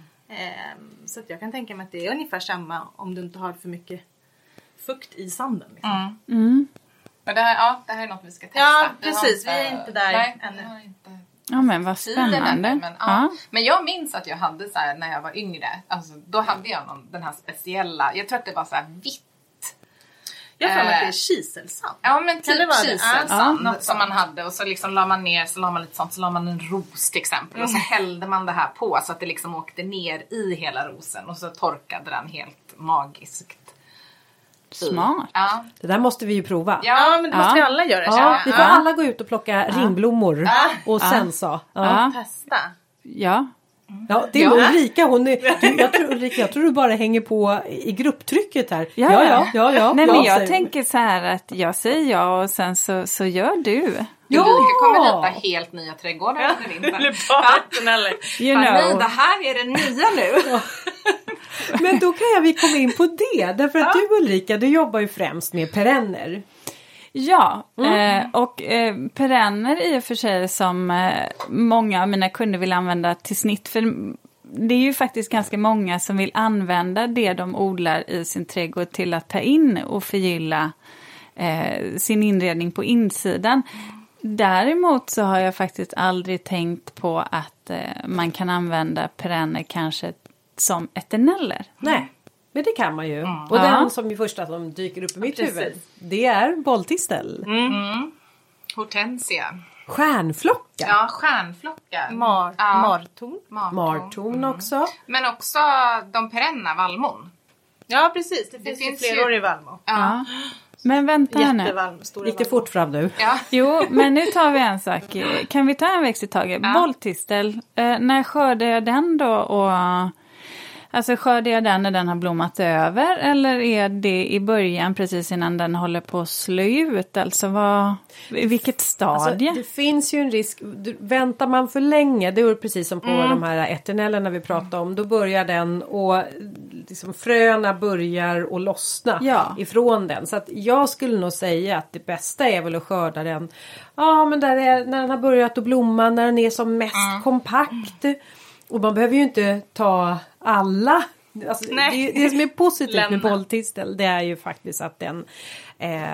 så att jag kan tänka mig att det är ungefär samma om du inte har för mycket fukt i sanden. Liksom. Mm. Men det här, ja, det här är något vi ska testa. Ja, precis. Vi är inte där nej, ännu. vi har inte Ja men vad spännande. Men, ja. Ja. men jag minns att jag hade så här när jag var yngre. Alltså, då hade jag någon, den här speciella, jag tror att det var så här vitt. Jag har för mig att det Eh. är kiselsand. Ja men typ kiselsand Ja, något som man hade och så liksom la man ner så la man lite sånt så la man en ros till exempel och så hällde man det här på så att det liksom åkte ner i hela rosen och så torkade den helt magiskt. Smart. Ja. Det där måste vi ju prova. Ja, men det måste Ja. vi alla göra Ja, vi får alla gå ut och plocka ringblommor och sen så. Ja. Ja. Testa. Ja. Ja, det är Ulrika, hon är, du, jag, tror, Ulrika, jag tror du bara hänger på i grupptrycket här. Ja, ja, ja. ja, Nej men ja, jag tänker så här att jag säger ja och sen så, så gör du. Ja! Ulrika kommer rita helt nya trädgårdar under vintern. Eller. You Nej, det här är det nya nu. Men då kan jag vi komma in på det. Därför att du Ulrika, du jobbar ju främst med perenner. Ja, eh, och eh, perenner i och för sig som eh, många av mina kunder vill använda till snitt. För det är ju faktiskt ganska många som vill använda det de odlar i sin trädgård till att ta in och förgylla eh, sin inredning på insidan. Däremot så har jag faktiskt aldrig tänkt på att eh, man kan använda perenner kanske som eterneller. Nej, men det kan man ju. Och Ja. den som i första som dyker upp i mitt precis. huvud. Det är bolltistel. Hortensia. Stjärnflocka. Ja, stjärnflockar. Mar, Ja. Martorn. Martorn. Martorn också. Men också de perenna vallmon. Ja precis, det finns, finns ju ju- flerårig vallmo. Ja. Men vänta här nu. Gick det fort fram nu? Ja. Jo, men nu tar vi en sak. Kan vi ta en växt i taget? Ja. Bolltistel, eh, när skördar jag den då? Och, alltså skördar jag den när den har blommat över? Eller är det i början precis innan den håller på att slå ut? Alltså vad, i vilket Alltså, stadie? det finns ju en risk. Väntar man för länge, det är precis som på de här eternellerna vi pratade om. Då börjar den och liksom fröna börjar att lossna Ja. ifrån den. Så att jag skulle nog säga att det bästa är väl att skörda den. Ja men där är, när den har börjat att blomma, när den är som mest kompakt. Och man behöver ju inte ta alla. Alltså, Nej. det, det som är positivt med bolltistel det är ju faktiskt att den eh,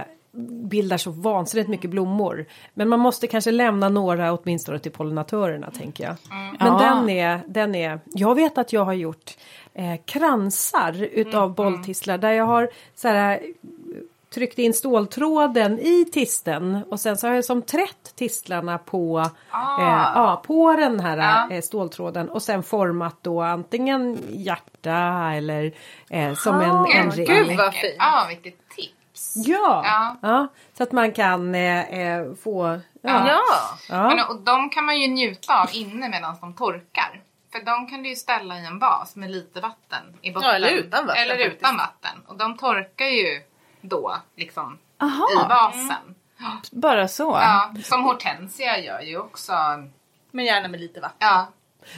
bildar så vansinnigt mycket blommor. Men man måste kanske lämna några åtminstone till pollinatörerna tänker jag. Men Ja. den, är, den är, jag vet att jag har gjort eh, kransar utav bolltistlar där jag har så här, tryckt in ståltråden i tisten och sen så har jag som trätt tistlarna på, Ah. eh, ja, på den här Ja. eh, ståltråden och sen format då antingen hjärta eller eh, som en, en gud ring. vad fint. Ja, vilket tips. Ja, Ja. ja. så att man kan eh, eh, få ja. Ja. Ja. Men, och de kan man ju njuta av inne medan de torkar. För de kan du ju ställa i en vas med lite vatten i botten. Ja, eller utan vatten Eller utan vatten. Och de torkar ju då liksom Aha. i vasen. Bara så? Ja, som hortensia gör ju också. Men gärna med lite vatten. Ja,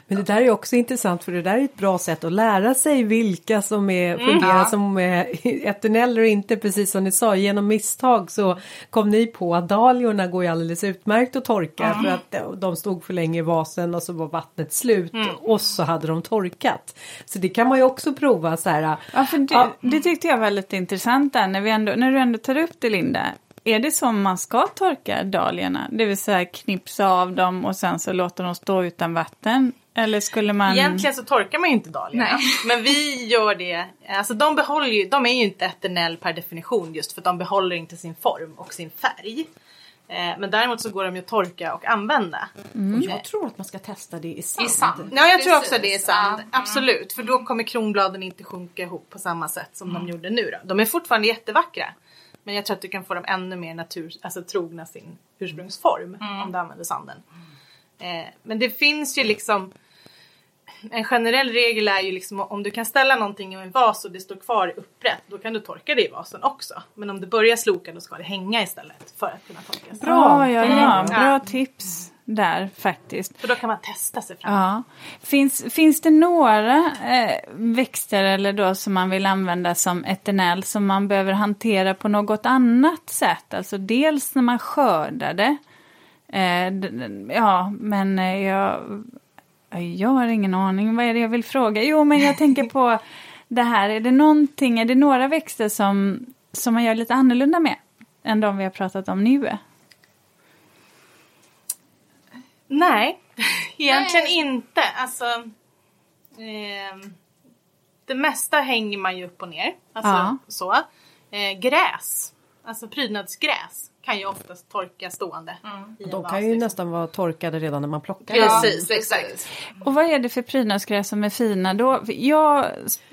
Men det där är också intressant för det där är ett bra sätt att lära sig vilka som är, fungerar Mm. Ja. som eterneller och inte. Precis som ni sa, genom misstag så kom ni på att dahliorna går ju alldeles utmärkt att torka Mm. för att de- de stod för länge i vasen och så var vattnet slut Mm. och så hade de torkat. Så det kan man ju också prova så här. Ja, för det, Ja. det tyckte jag var lite intressant där, när, vi ändå, när du ändå tar upp det Linda. Är det så man ska torka dahliorna? Det vill säga knipsa av dem och sen så låter dem stå utan vatten? Eller skulle man... Egentligen så torkar man ju inte dahliorna. Men vi gör det. Alltså de behåller ju, de är ju inte eternell per definition just för att de behåller inte sin form och sin färg. Eh, men däremot så går de ju att torka och använda. Och jag tror att man ska testa det i sand. i sand. Ja, jag tror också Precis. det är sant. Ja. Absolut. För då kommer kronbladen inte sjunka ihop på samma sätt som de gjorde nu då. De är fortfarande jättevackra. Men jag tror att du kan få dem ännu mer natur, alltså trogna sin ursprungsform om du använder sanden. Eh, men det finns ju liksom en generell regel är ju liksom om du kan ställa någonting i en vas och det står kvar upprätt då kan du torka det i vasen också. Men om det börjar sloka då ska det hänga istället för att kunna torkas. Bra, ja, ja, bra tips där faktiskt. För då kan man testa sig fram. Ja. Finns, finns det några eh, växter eller då som man vill använda som eternell som man behöver hantera på något annat sätt? Alltså dels när man skördar det. Eh, ja, men eh, jag, jag har ingen aning. Vad är det jag vill fråga? Jo, men jag tänker på det här. Är det någonting, är det några växter som, som man gör lite annorlunda med? Än de vi har pratat om nu? Nej, egentligen Nej. inte. Alltså, ehm, det mesta hänger man ju upp och ner. Alltså, Ja. så. Eh, gräs, alltså prydnadsgräs kan ju oftast torka stående. en De kan ju liksom. nästan vara torkade redan när man plockar. Ja, Precis, exakt. Och vad är det för prydnadsgräs som är fina då? Jag,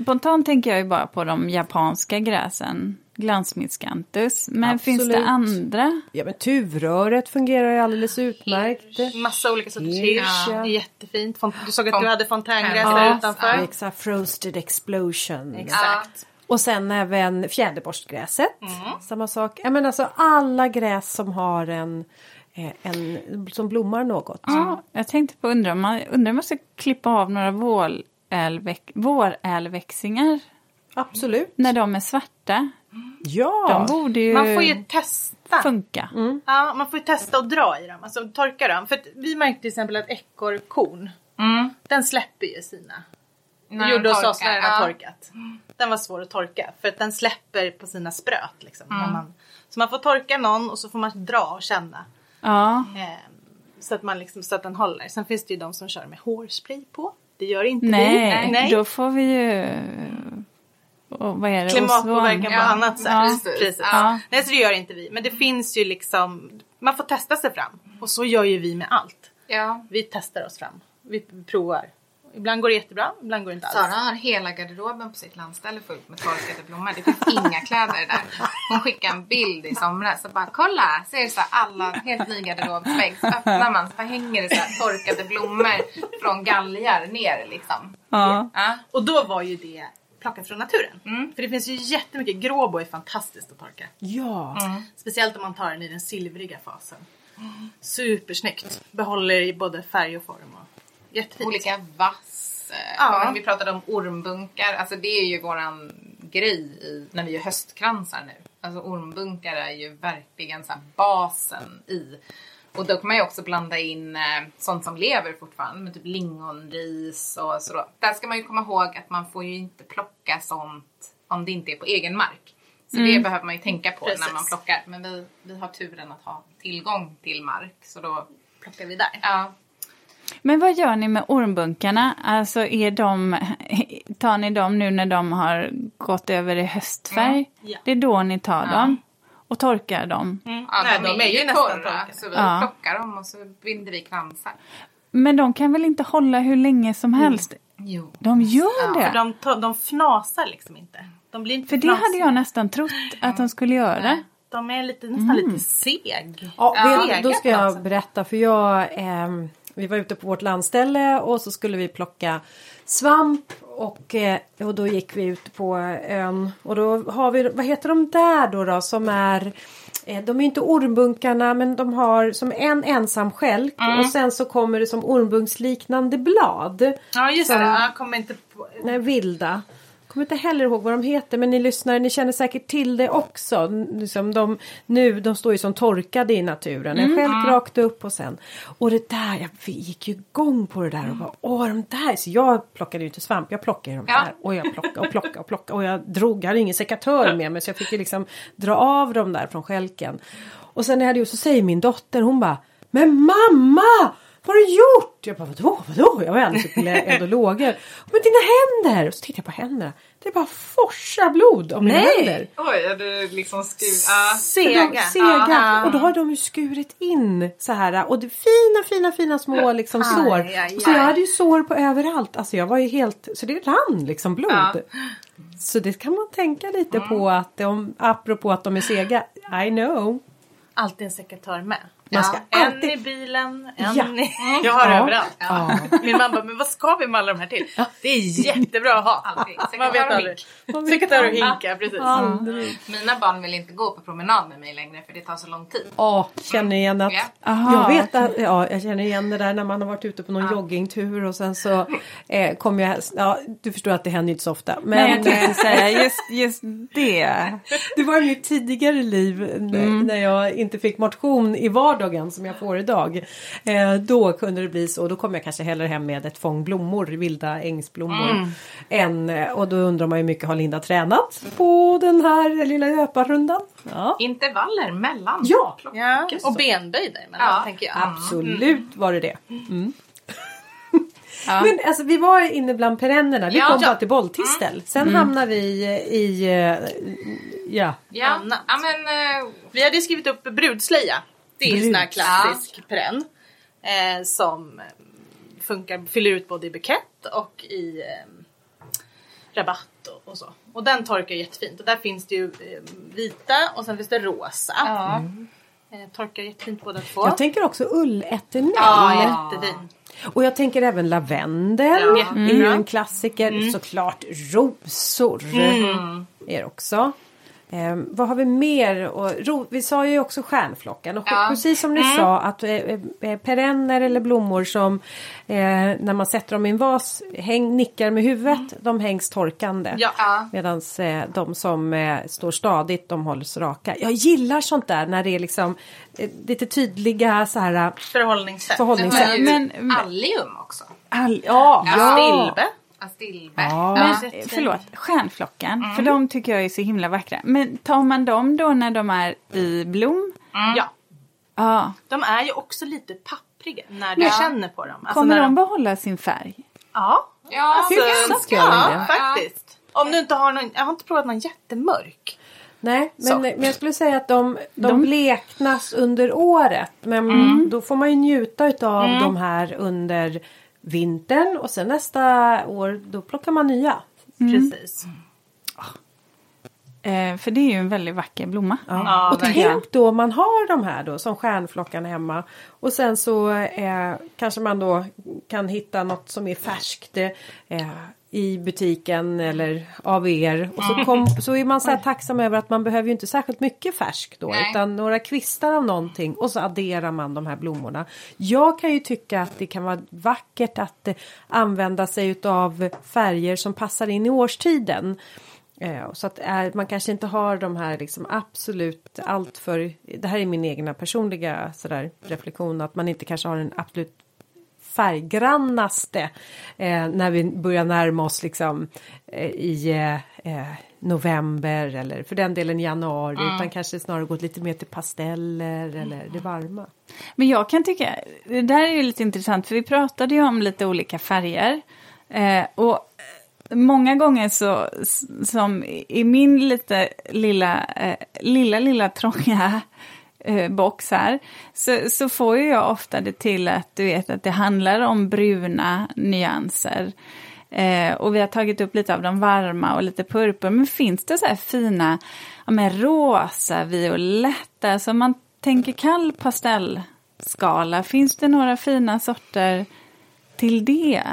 spontant tänker jag ju bara på de japanska gräsen. Glansmiscanthus. Men finns det Absolut. andra? Ja men tuvröret fungerar ju alldeles utmärkt. Massa olika sorters Hirsch, hirsch. ja. Jättefint. Du såg att du hade fontängräs Ja. där Ja. utanför. Exakt, frosted explosion. Exakt. Och sen även fjäderborstgräset. Mm. Samma sak. Ja, men alltså alla gräs som har en, eh, en som blommar något. Ja, jag tänkte på undra om man, undrar om man ska klippa av några vårälväxingar Absolut. när de är svarta. Ja. De borde ju, Man får ju testa. funka. Ja, man får ju testa att dra i dem, alltså torka dem. För vi märkte till exempel att ekorrkorn, Mm. den släpper ju sina. Gjorde hos oss när den har torkat. Den var svår att torka för att den släpper på sina spröt. Liksom, Mm. man, så man får torka någon och så får man dra och känna. Ja, Eh, så, att man liksom, så att den håller. Sen finns det ju de som kör med hårspray på. Det gör inte nej, vi. Nej. då får vi ju... Och vad är det? Klimatpåverkan på Ja, annat sätt. ja, Precis. Ja. Nej, så det gör inte vi. Men det finns ju liksom, man får testa sig fram. Och så gör ju vi med allt. Ja. Vi testar oss fram. Vi provar. Ibland går det jättebra, ibland går det inte alls. Sara har hela garderoben på sitt landställe fullt med torkade blommor. Det finns inga kläder där. Hon skickade en bild i somras och bara kolla! Ser du så här, alla helt ny garderobsvägg. Så öppnar man så bara hänger det så här torkade blommor från galgar ner liksom. Ja. Ja. Och då var ju det plockat från naturen. Mm. För det finns ju jättemycket, gråbo är fantastiskt att torka. Ja. Speciellt om man tar den i den silvriga fasen. Supersnyggt. Behåller både färg och form. Jättefint. Olika vass. eh, Ja. vi pratade om ormbunkar. Alltså det är ju våran grej i, när vi gör höstkransar nu. Alltså ormbunkar är ju verkligen så basen i. Och då kan man ju också blanda in eh, sånt som lever fortfarande. Med typ lingonris och så. Då. Där ska man ju komma ihåg att man får ju inte plocka sånt om det inte är på egen mark. Så det behöver man ju tänka på Precis. när man plockar. Men vi, vi har turen att ha tillgång till mark. Så då, plockar vi där. ja. Men vad gör ni med ormbunkarna? Alltså är de, tar ni dem nu när de har gått över i höstfärg? Mm, ja. Det är då ni tar dem och torkar dem. Mm. Ja, Nej, de, är ju nästan torra torkade. så vi Ja. plockar dem och så binder vi kransar. Men de kan väl inte hålla hur länge som helst? Jo. De gör Ja, det? För de, to- de fnasar liksom inte. De blir inte För det fnasiga. hade jag nästan trott att de skulle göra. De är lite, nästan Mm. lite seg. Ja, Ja. då ska jag berätta för jag ehm, Vi var ute på vårt landställe och så skulle vi plocka svamp och, eh, och då gick vi ut på ön och då har vi, vad heter de där då, då som är eh, de är inte ormbunkarna men de har som en ensam skälk och sen så kommer det som ormbunksliknande blad. Ja just Som- det, jag kommer inte på. Nej, vilda. Kommer inte heller ihåg vad de heter men ni lyssnare ni känner säkert till det också. Liksom de, nu, de står ju som torkade i naturen. En skälk rakt upp och sen. Och det där, jag gick ju igång på det där och bara åh de där. Så jag plockade ju inte svamp, jag plockade ju de Ja. där. Och jag plockade och plockade och plockade. Och jag drog, jag hade ingen sekatör med mig så jag fick ju liksom dra av dem där från skälken. Och sen när jag hade gjort så säger min dotter hon bara Men mamma! Vad har du gjort? Jag bara vadå, vadå? Jag var alldeles uppe i endologer. Men dina händer! Och så tittar jag på händerna. Det är bara forsar blod om mina händer. Oj, har du liksom skurit... De, Sega. Ja. Och då har de ju skurit in så här. Och det fina, fina, fina små liksom sår. Aj, aj, Så jag aj. hade ju sår på överallt. Alltså jag var ju helt, så det rann liksom blod. Ja. Så det kan man tänka lite på att de, apropå att de är sega. I know. Alltid en sekatör med. Man ska En alltid... i bilen, en Ja. i... Jag har Ja. överallt. Ja. Min mamma bara, men vad ska vi med alla de här till? Det är jättebra att ha. Man vet aldrig. Sekatör och hinka, precis. Aldrig. Mina barn vill inte gå på promenad med mig längre för det tar så lång tid. Ja, känner igen att... Ja. Jag vet att, ja, jag känner igen det där när man har varit ute på någon joggingtur och sen så eh, kommer jag, ja du förstår att det händer inte så ofta. Men Nej, jag tänkte säga just, just det. det var i mitt tidigare liv Mm. när jag inte fick motion i vardagen som jag får idag. Eh, då kunde det bli så, då kom jag kanske hellre hem med ett fång blommor, vilda ängsblommor. Mm. Än, eh, och då undrar man ju hur mycket har Linda tränat på den här lilla löparrundan? Ja, Intervaller mellan. ja Ja, och benböj däremellan Ja. tänker jag. absolut var det det. Mm. Ja. Men alltså vi var inne bland perennerna. Vi Ja. kom Ja. bara till bolltistel. Sen hamnar vi i, eh, ja. Ja, ja men eh, Vi hade skrivit upp brudslöja. Det är en sån här klassisk perenn. Eh, som eh, funkar, fyller ut både i bukett och i eh, rabatt och, och så. Och den torkar jättefint. Och där finns det ju eh, vita och sen finns det rosa. ja. Eh, torkar jättefint båda två. Jag tänker också ulleternell. ja, jättefin. Och jag tänker även lavendel. Ja. är ju en klassiker. Såklart rosor. Är det också. Eh, vad har vi mer? Och, ro, vi sa ju också stjärnflocken. Och Ja. Precis som ni sa att eh, eh, perenner eller blommor som eh, när man sätter dem i en vas häng, nickar med huvudet. De hängs torkande. Ja. Medan eh, de som eh, står stadigt de hålls raka. Jag gillar sånt där när det är liksom eh, lite tydliga så här eh, Förhållningssätt. förhållningssätt. Men, Men- men, allium också. All, Ja, Ja. Stilbe. Astilbe. Ja. Men, Ja. förlåt, stjärnflocken, för de tycker jag är så himla vackra. Men tar man dem då när de är i blom? Ja. Ja. De är ju också lite pappriga när du Ja. känner på dem. Alltså Kommer när de behålla sin färg? Ja. Ja, Alltså, ganska ja, faktiskt. Om du inte har någon, jag har inte provat någon jättemörk. Nej, men, men jag skulle säga att de, de, De- bleknas under året. Men då får man ju njuta utav de här under vintern och sen nästa år då plockar man nya. Precis. Eh, för det är ju en väldigt vacker blomma. Ja, och verkligen. tänk då man har de här då som stjärnflockan hemma. Och sen så eh, kanske man då kan hitta något som är färskt eh, i butiken eller av er. Och så, kom, så är man så här tacksam över att man behöver ju inte särskilt mycket färskt då. Nej. Utan några kvistar av någonting och så adderar man de här blommorna. Jag kan ju tycka att det kan vara vackert att eh, använda sig utav färger som passar in i årstiden. Eh, Så att eh, man kanske inte har de här liksom absolut allt för Det här är min egna personliga sådär reflektion att man inte kanske har den absolut färggrannaste eh, när vi börjar närma oss liksom eh, i eh, eh, november eller för den delen januari utan kanske snarare gått lite mer till pasteller eller det varma. Men jag kan tycka, det där är ju lite intressant för vi pratade ju om lite olika färger. Eh, och många gånger så, som i min lite lilla, eh, lilla, lilla trånga eh, box här, så, så får ju jag ofta det till att du vet att det handlar om bruna nyanser. Eh, och vi har tagit upp lite av de varma och lite purpur. Men finns det så här fina, ja, men rosa, violetta, som man tänker kall pastellskala. Finns det några fina sorter till det?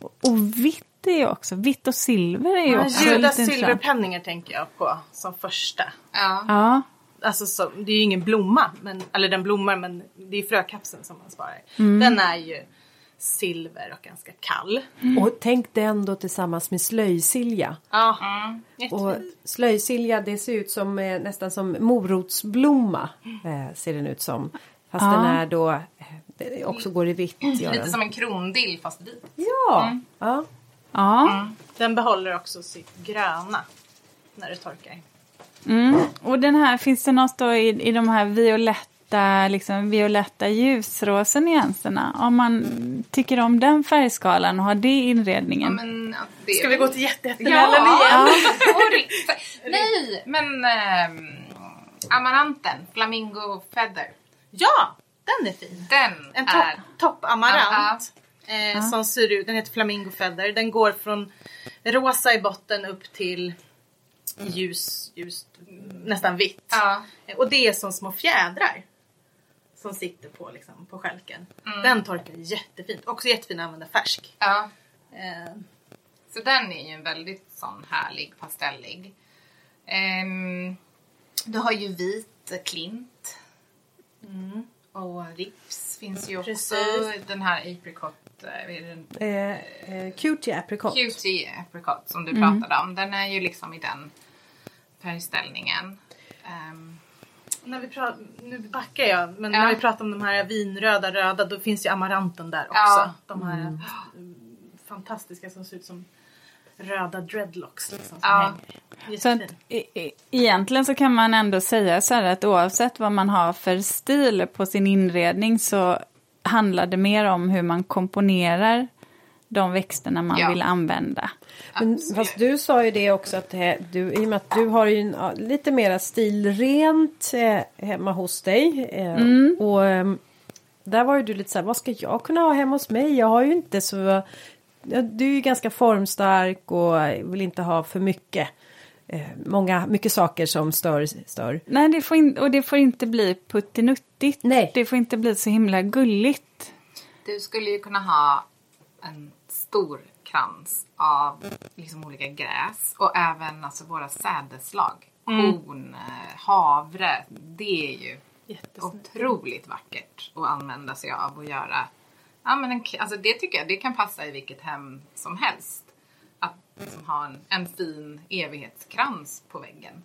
Och vitt är ju också, vitt och silver är ju också Judas lite intressant. silverpenningar tänker jag på som första. Ja. Ja, Alltså så, det är ju ingen blomma, men, eller den blommar men det är frökapseln som man sparar. Mm. Den är ju silver och ganska kall. Och tänk den då tillsammans med slöjsilja. Ja, Och slöjsilja det ser ut som eh, nästan som morotsblomma. Eh, ser den ut som. Fast Ja. den är då eh, det också går i vitt. Gör Lite som en krondill fast vit. Ja, ja. ja. Den behåller också sitt gröna när det torkar. Mm. Och den här, finns det något då i, i de här violetta, liksom violetta ljusrosa nyanserna? Om man tycker om den färgskalan och har det i Ja, inredningen. men, ja, det Ska vi gå till jättejättemällen Ja! igen? Och- Nej, men ähm, amaranten, flamingo feather. Ja, den är fin. Den En är... topp top amarant. Eh, Som ser ut, den heter Flamingo Feather. Den går från rosa i botten upp till ljus, ljus nästan vitt. Ja. Eh, Och det är som små fjädrar. som sitter på, liksom, på skälken. Mm. Den torkar jättefint. Också jättefin att använda färsk. Ja. Eh, Så den är ju en väldigt sån härlig pastellig. Um, du har ju vit klint. Och rips finns ju också. Precis. Den här apricot, eh? Eh, eh, cutie apricot. Cutie apricot som du pratade om. Den är ju liksom i den färgställningen. Ehm, när vi pratar, nu backar jag, men Ja. när vi pratar om de här vinröda röda då finns ju amaranten där också. Ja. De här mm, fantastiska som ser ut som röda dreadlocks. Liksom, som Ja. hänger. Så att, e- e- egentligen så kan man ändå säga så här att oavsett vad man har för stil på sin inredning så handlar det mer om hur man komponerar de växterna man Ja. vill använda. Men, fast du sa ju det också att du, i och med att du har ju en, lite mera stilrent eh, hemma hos dig. Eh, Och ehm, där var ju du lite så här, vad ska jag kunna ha hemma hos mig? Jag har ju inte så... Ja, du är ju ganska formstark och vill inte ha för mycket. Eh, många, mycket saker som stör. stör. Nej, det får in, och det får inte bli puttinuttigt. Nej. Det får inte bli så himla gulligt. Du skulle ju kunna ha en stor krans av liksom olika gräs och även alltså våra sädeslag. Korn, eh, havre. Det är ju otroligt vackert att använda sig av och göra. Ja, men en, alltså det tycker jag det kan passa i vilket hem som helst. Att liksom ha en, en fin evighetskrans på väggen.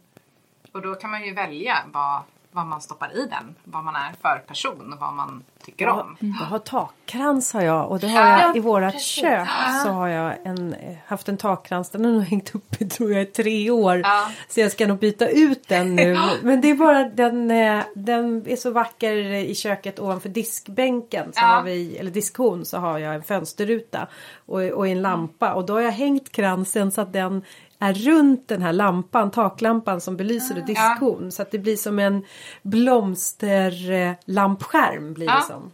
Och då kan man ju välja vad, vad man stoppar i den. Vad man är för person och vad man tycker Jag, om. jag har takkrans har jag och det har jag Ja, i vårat precis. kök. Så har jag en, haft en takkrans, den har nog hängt uppe tror jag i tre år. Ja. Så jag ska nog byta ut den nu. Men det är bara den, eh, den är så vacker i köket ovanför diskbänken. Så Ja. har vi, eller diskhon så har jag en fönsterruta och, och en lampa. Och då har jag hängt kransen så att den är runt den här lampan, taklampan som belyser det diskhon. Så att det blir som en blomsterlampskärm blir det Ja. som.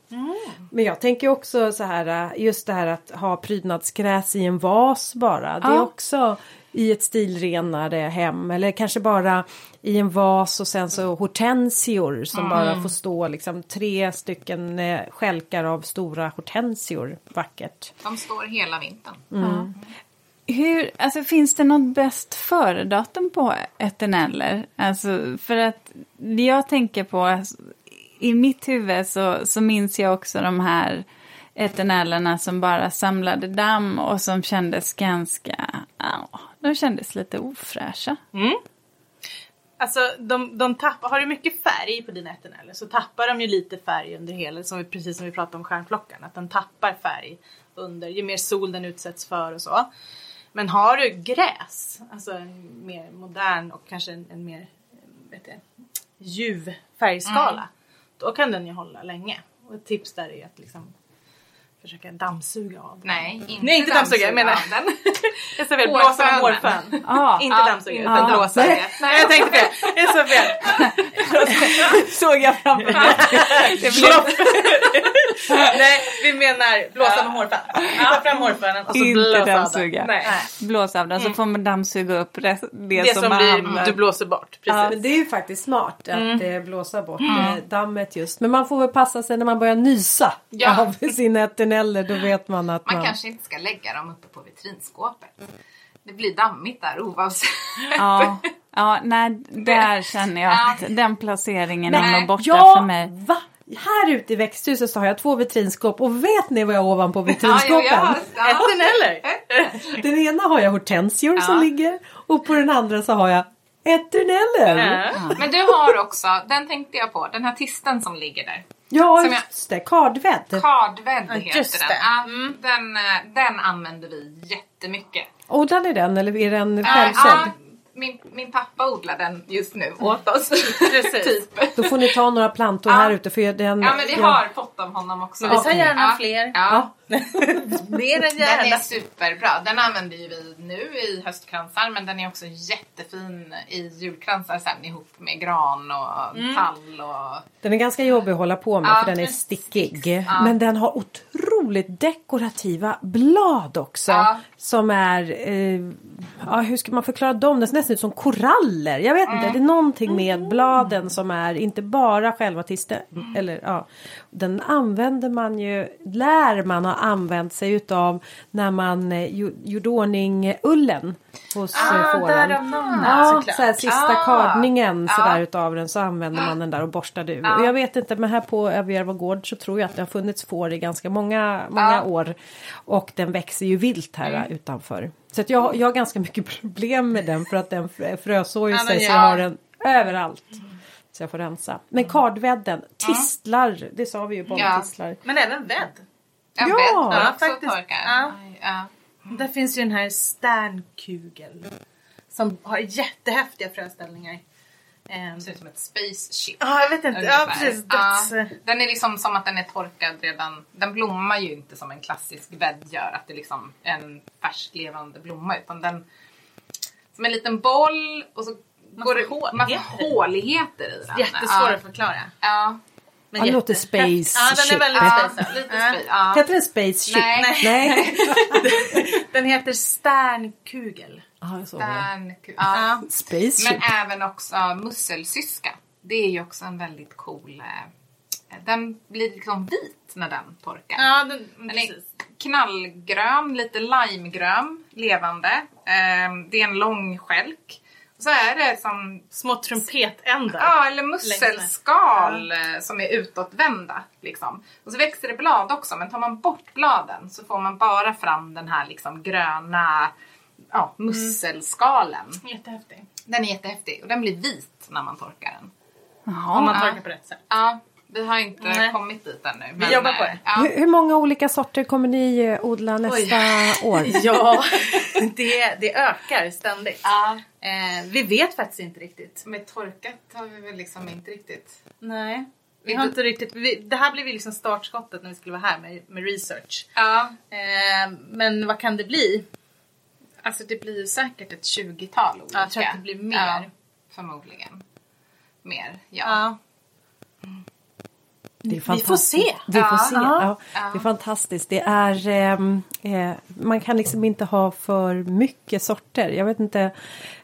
Men jag tänker också så här, just det här att ha prydnadsgräs i en vas bara. Det är Ja. också i ett stilrenare hem. Eller kanske bara i en vas och sen så hortensior som bara får stå liksom tre stycken eh, skälkar av stora hortensior. Vackert. De står hela vintern. Hur, alltså finns det något bäst före-datum på eterneller? Alltså för att det jag tänker på, alltså, i mitt huvud så, så minns jag också de här eternellerna som bara samlade damm och som kändes ganska, ja, de kändes lite ofräscha. Mm. Alltså de, de tappar, har du mycket färg på dina eterneller så tappar de ju lite färg under hela, som vi, precis som vi pratade om stjärnplockan, att den tappar färg under, ju mer sol den utsätts för och så. Men har du gräs, alltså en mer modern och kanske en, en mer vet jag, ljuv färgskala, då kan den ju hålla länge. Och ett tips där är att liksom försöka dammsuga av den. Nej, inte, Nej, inte dammsuga, jag menar- av den. Jag sa fel, blåsa med hårfön. Ja, Inte Ja, dammsuga, utan blåsa. dammsuga. Nej, jag tänkte fel. Jag sa fel. såg jag framför mig. Nej, vi menar blåsa med hårfön. Ta fram hårfönen och så inte blåsa av den. dammsuga. Nej. Blås av den så får man dammsuga upp det, det, Det som, som blir, du blåser bort. Ja, Precis. men det är ju faktiskt smart att eh, blåsa bort eh, dammet just. Men man får väl passa sig när man börjar nysa Ja. av sina eterneller. Då vet man att man... Man kanske inte ska lägga dem uppe på vitrinskåpet. Det blir dammigt där oavsett. Ja, ja, nej, där känner jag att den placeringen är Nej. nog borta ja, för mig. va? Här ute i växthuset så har jag två vitrinskåp och vet ni vad jag har ovanpå vitrinskåpen? ja, ja. Eterneller. Den ena har jag hortensior som Ja. ligger och på den andra så har jag eterneller. Ja. Men du har också, den tänkte jag på, den här tisten som ligger där. Ja, Som jag- just det. Kardvedd. Kardvedd Ja, heter just den. det. Ja, den. eh, Den använder vi jättemycket. Odlar ni den eller är den Ja, självsådd? Min, min pappa odlar den just nu åt oss. Precis. typ. Då får ni ta några plantor Ja. här ute för den... Ja men vi jag- har fått av honom också. Vi tar gärna ja. fler. Ja. Mer än Den gärna. är superbra. Den använder ju vi nu i höstkransar men den är också jättefin i julkransar sen ihop med gran och Mm. tall och... Den är ganska jobbig att hålla på med Ja, för den är stickig. Men den har otroligt dekorativa blad också. Ja. Som är, eh, ja hur ska man förklara dem? Det ser nästan ut som koraller. Jag vet Mm. inte, det är någonting med bladen som är inte bara själva tisten. Eller ja, den använder man ju, lär man ha använt sig utav när man eh, gjo- gjorde ordning ullen hos Ah, ah, fåren. namnet Ja, såklart. så här, sista Ah. kardningen Ja. sådär utav den så använder man den där och borstar ur. Och jag vet inte men här på Överjärva gård så tror jag att det har funnits får i ganska många, många Ja. år. Och den växer ju vilt här utanför. Så att jag, jag har ganska mycket problem med den för att den frö- frösår ju sig så ja. jag har den överallt. Så jag får rensa. Men kardvedden, tistlar, det sa vi ju, bolltistlar. Men även vädd. Ja, Ja, bädd ja, också faktiskt. torkar. Ja. Ja. Där finns ju den här Sternkugel. Som har jättehäftiga fröställningar. Ehm, Ser ut som ett space ship. Ja, jag vet inte. Ja, precis. Ja. Döds... Den är liksom som att den är torkad redan. Den blommar ju inte som en klassisk vädd gör. Att det är liksom en färsk levande blomma. Utan den som en liten boll och så Massa går det håligheter. massa håligheter i den. Jättesvår Ja. att förklara. Ja. Men Ja, det låter space Ja, den är väldigt. Ja, space. lite Ja. space. Ja. Heter den Space Ship? Nej. Nej. Den heter Sternkugel. Det. Den, ja. Space Men även också musselsyska. Det är ju också en väldigt cool... Eh, den blir liksom vit när den torkar. Ja, den, Den är knallgrön, lite limegrön, levande. Eh, det är en lång skälk. Så är det som Små trumpetändar. Ja, eller musselskal som är utåtvända. Liksom. Och så växer det blad också, men tar man bort bladen så får man bara fram den här liksom gröna ja, musselskalen. Jättehäftig. Den är jättehäftig och den blir vit när man torkar den. Jaha. Om man torkar på rätt sätt. Ja, vi har inte Nej. kommit dit ännu. Vi jobbar på eh, det. Ja. Hur, hur många olika sorter kommer ni eh, odla nästa år? Ja, det, det ökar ständigt. Ja. Eh, vi vet faktiskt inte riktigt. Med torkat har vi väl liksom inte riktigt... Nej. Vi har inte riktigt, vi, det här blev ju liksom startskottet när vi skulle vara här med, med research. Ja, Eh, men vad kan det bli? alltså det blir ju säkert ett 20-tal olika. jag tror att det blir mer. Ja, förmodligen. Mer, ja. Ja. Det är Vi får fantastiskt. se. Vi får se. Ja. Ja. Det är fantastiskt. Det är, ehm, eh, man kan liksom inte ha för mycket sorter. Jag vet inte.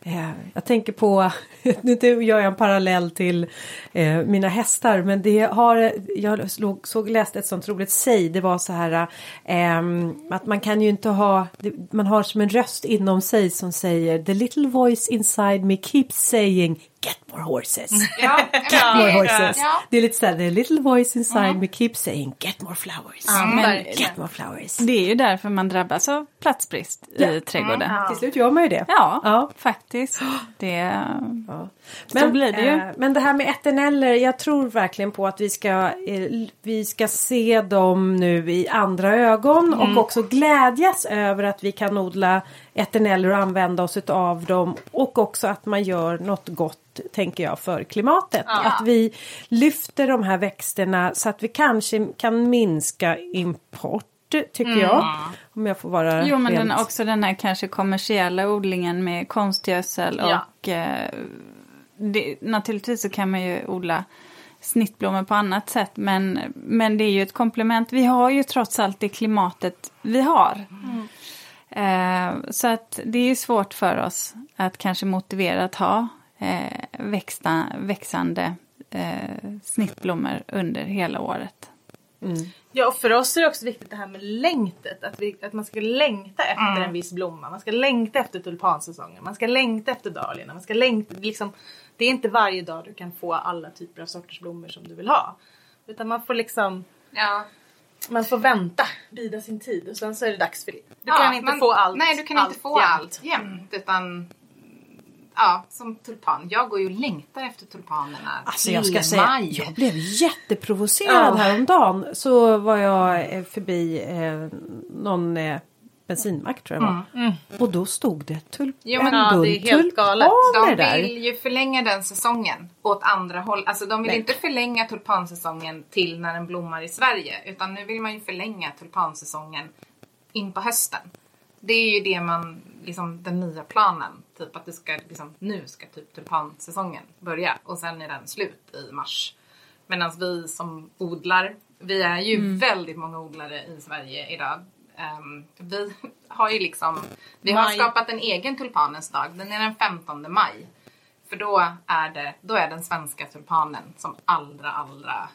Eh, jag tänker på, nu gör jag en parallell till eh, mina hästar. Men det har, jag såg, såg läste ett sånt roligt säg. Det var så här ehm, att man kan ju inte ha, man har som en röst inom sig som säger The little voice inside me keeps saying Get more horses. Ja, Get more horses. Ja. Det är lite såhär, the little voice inside me keeps saying get more flowers. Ja, men-. Get more flowers. Det är ju därför man drabbas av platsbrist i trädgården. Ja. Till slut gör man ju det. Ja, Ja. faktiskt. Det, Ja. Så blir det ju. eh, men det här med eterneller, jag tror verkligen på att vi ska, eh, vi ska se dem nu i andra ögon Mm. och också glädjas över att vi kan odla eterneller och använda oss av dem och också att man gör något gott tänker jag för klimatet. Ja. Att vi lyfter de här växterna så att vi kanske kan minska import tycker jag. Om jag får vara Mm. jo, men rent- den, också den här kanske kommersiella odlingen med konstgödsel Ja. och eh, det, naturligtvis så kan man ju odla snittblommor på annat sätt men, men det är ju ett komplement. Vi har ju trots allt det klimatet vi har. Eh, så att det är svårt för oss att kanske motivera att ha eh, växta, växande eh, snittblommor under hela året. Ja, och för oss är det också viktigt det här med längtet. Att, vi, att man ska längta efter Mm. en viss blomma. Man ska längta efter tulpansäsongen. Man ska längta efter dahliorna. Man ska längta, liksom, det är inte varje dag du kan få alla typer av sorters blommor som du vill ha. Utan man får liksom Ja. Man får vänta, bida sin tid och sen så är det dags för det. Du Ja, kan inte men- få allt. Nej, du kan inte få jämt. allt jämt. Utan, ja, som tulpan. Jag går ju och längtar efter tulpanerna Alltså till jag ska säga, maj. jag blev jätteprovocerad Ja. häromdagen. Så var jag eh, förbi eh, någon, eh, bensinmack tror jag det var. Och då stod det tul- Jo, men en ja, bunt det är helt galet. tulpaner De där. vill ju förlänga den säsongen åt andra håll. Alltså de vill Nej. inte förlänga tulpansäsongen till när den blommar i Sverige. Utan nu vill man ju förlänga tulpansäsongen in på hösten. Det är ju det man, liksom den nya planen. Typ att det ska, liksom, nu ska typ tulpansäsongen börja och sen är den slut i mars. Medan vi som odlar, vi är ju väldigt många odlare i Sverige idag. Ehm, vi har ju liksom, vi har Maj. skapat en egen tulpanens dag. Den är den 15 maj. För då är, det, då är den svenska tulpanen som allra, allra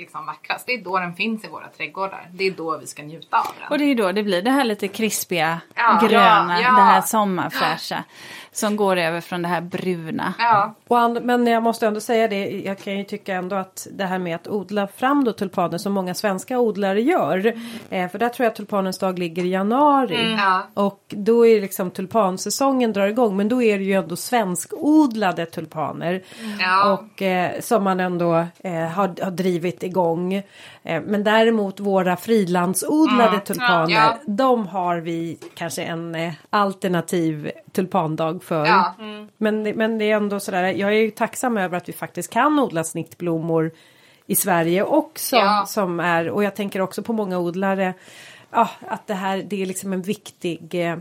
liksom vackrast. Det är då den finns i våra trädgårdar. Det är då vi ska njuta av den. Och det är då det blir det här lite krispiga, Ja, gröna, ja, ja. det här sommarfräscha. Som går över från det här bruna. Ja, Och men jag måste ändå säga det, jag kan ju tycka ändå att det här med att odla fram då tulpaner som många svenska odlare gör. Eh, för där tror jag att tulpanens dag ligger i januari. ja. Och då är liksom tulpansäsongen drar igång men då är det ju ändå svenskodlade tulpaner. Ja. Och eh, som man ändå eh, har, har drivit igång. Eh, men däremot våra frilandsodlade tulpaner. Ja. De har vi kanske en eh, alternativ tulpandag för. Ja. Men, men det är ändå sådär. Jag är ju tacksam över att vi faktiskt kan odla snittblommor i Sverige också. Ja. Som är, och jag tänker också på många odlare. Ja, att det här det är liksom en viktig eh,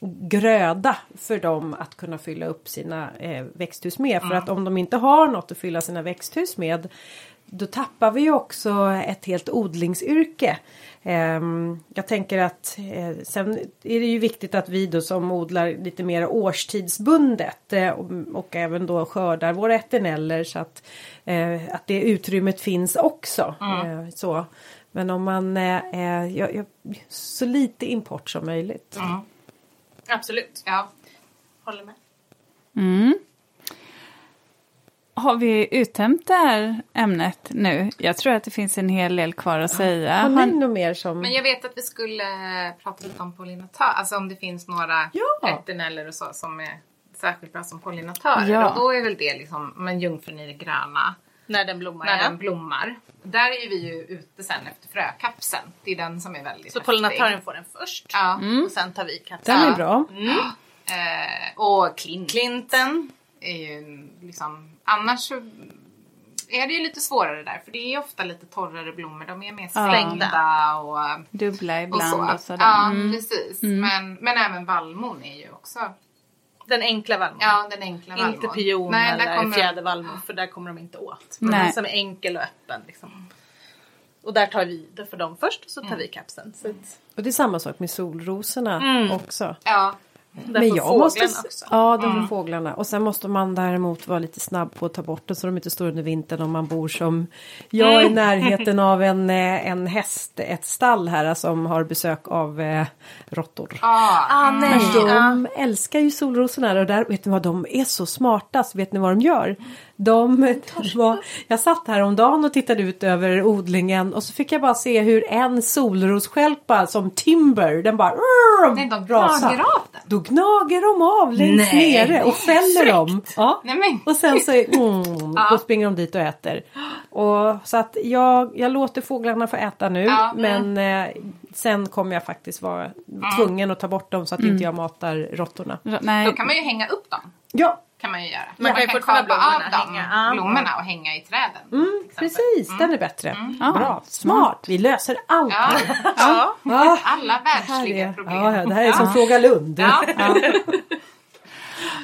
gröda för dem att kunna fylla upp sina eh, växthus med. För att om de inte har något att fylla sina växthus med då tappar vi ju också ett helt odlingsyrke. Ehm, jag tänker att eh, sen är det ju viktigt att vi då som odlar lite mer årstidsbundet eh, och, även då skördar våra eterneller så att, eh, att det utrymmet finns också. Eh, så. Men om man ja, så lite import som möjligt. Absolut. ja. Håller med. Mm. Har vi uttömt det här ämnet nu? Jag tror att det finns en hel del kvar att säga. Har ni något mer som... Men jag vet att vi skulle eh, prata lite om pollinatör. Alltså om det finns några Ja. eterneller och så som är särskilt bra som pollinatörer. Ja. Och då är väl det liksom, men jungfrun i det gröna. När den blommar när ja. den blommar. Där är vi ju ute sen efter frökapseln. Det är den som är väldigt Så häftig. pollinatören får den först. Ja. Och sen tar vi kapseln. Den är bra. Eh, och klint. Klinten. är ju liksom, annars så är det ju lite svårare där. För det är ju ofta lite torrare blommor. De är mer slängda och, Dubbla och ibland så. och, sådär. ja, Mm. precis. Men, men även vallmon är ju också Den enkla vallmon. Ja, den enkla vallmon. Inte pion Nej, eller kommer- fjädervallmon för där kommer de inte åt. Men Nej. den som är enkel och öppen. Liksom. Och där tar vi det för dem först och så tar vi kapseln. Så att, Och det är samma sak med solrosorna också. Ja, där Men jag måste, också. Ja, de får fåglarna. Och sen måste man däremot vara lite snabb på att ta bort den så de inte står under vintern om man bor som jag i närheten av en, eh, en häst, ett stall här som har besök av eh, råttor. ah, Ah, nej. De älskar ju solrosorna och där, vet ni vad, de är så smarta så vet ni vad de gör? De var, jag satt här om dagen och tittade ut över odlingen och så fick jag bara se hur en solrosstjälpa som Timber, den bara Nej, de rasar. gnager av den. Då gnager de av längst Nej, nere och fäller dem. Ja. Nej, men. Och sen så mm, då springer de dit och äter. Och, så att jag, jag låter fåglarna få äta nu. Ja. Men eh, sen kommer jag faktiskt vara tvungen att ta bort dem så att inte jag matar råttorna. Nej, Då kan man ju hänga upp dem. Ja, Kan man ju göra. Man kan ju fortfarande kapa av dem, hänga. Ja. blommorna och hänga i träden. mm, precis. Den är bättre. Ja, Bra, smart. Vi löser allt. Ja, Ja. Ah, alla världsliga är, problem. ja, ja, det här är som Fråga Lund. Ja.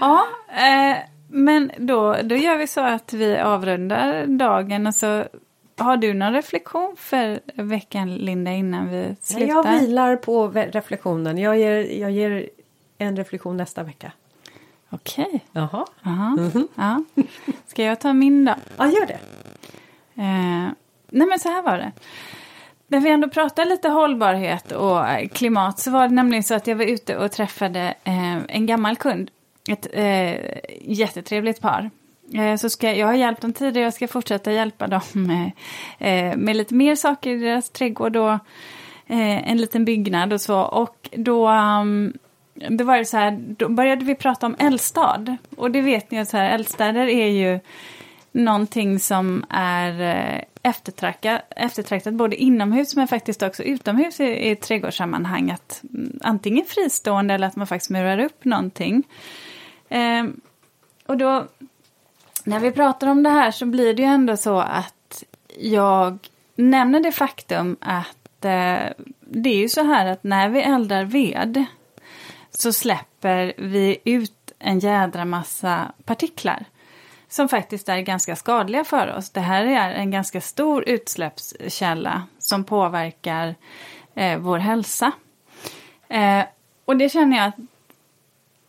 Ja, eh, men då, då gör vi så att vi avrundar dagen och så har du någon reflektion för veckan Linda innan vi slutar? Jag vilar på reflektionen. Jag ger, jag ger en reflektion nästa vecka. Okej, Jaha. Aha. ja. Ska jag ta min då? Ja, gör det. Eh, nej men så här var det. När vi ändå pratar lite hållbarhet och eh, klimat så var det nämligen så att jag var ute och träffade eh, en gammal kund. Ett eh, jättetrevligt par. Eh, så ska, jag har hjälpt dem tidigare, jag ska fortsätta hjälpa dem med, eh, med lite mer saker i deras trädgård och en liten byggnad och så. Och då, um, då var det så här, då började vi prata om eldstad. Och det vet ni att så här, eldstäder är ju någonting som är eh, eftertraktat, eftertraktat både inomhus men faktiskt också utomhus i, i trädgårdssammanhang. Att, antingen fristående eller att man faktiskt murar upp någonting. Eh, och då, när vi pratar om det här så blir det ju ändå så att jag nämner det faktum att eh, det är ju så här att när vi eldar ved så släpper vi ut en jädra massa partiklar som faktiskt är ganska skadliga för oss. Det här är en ganska stor utsläppskälla som påverkar eh, vår hälsa. Eh, och det känner jag att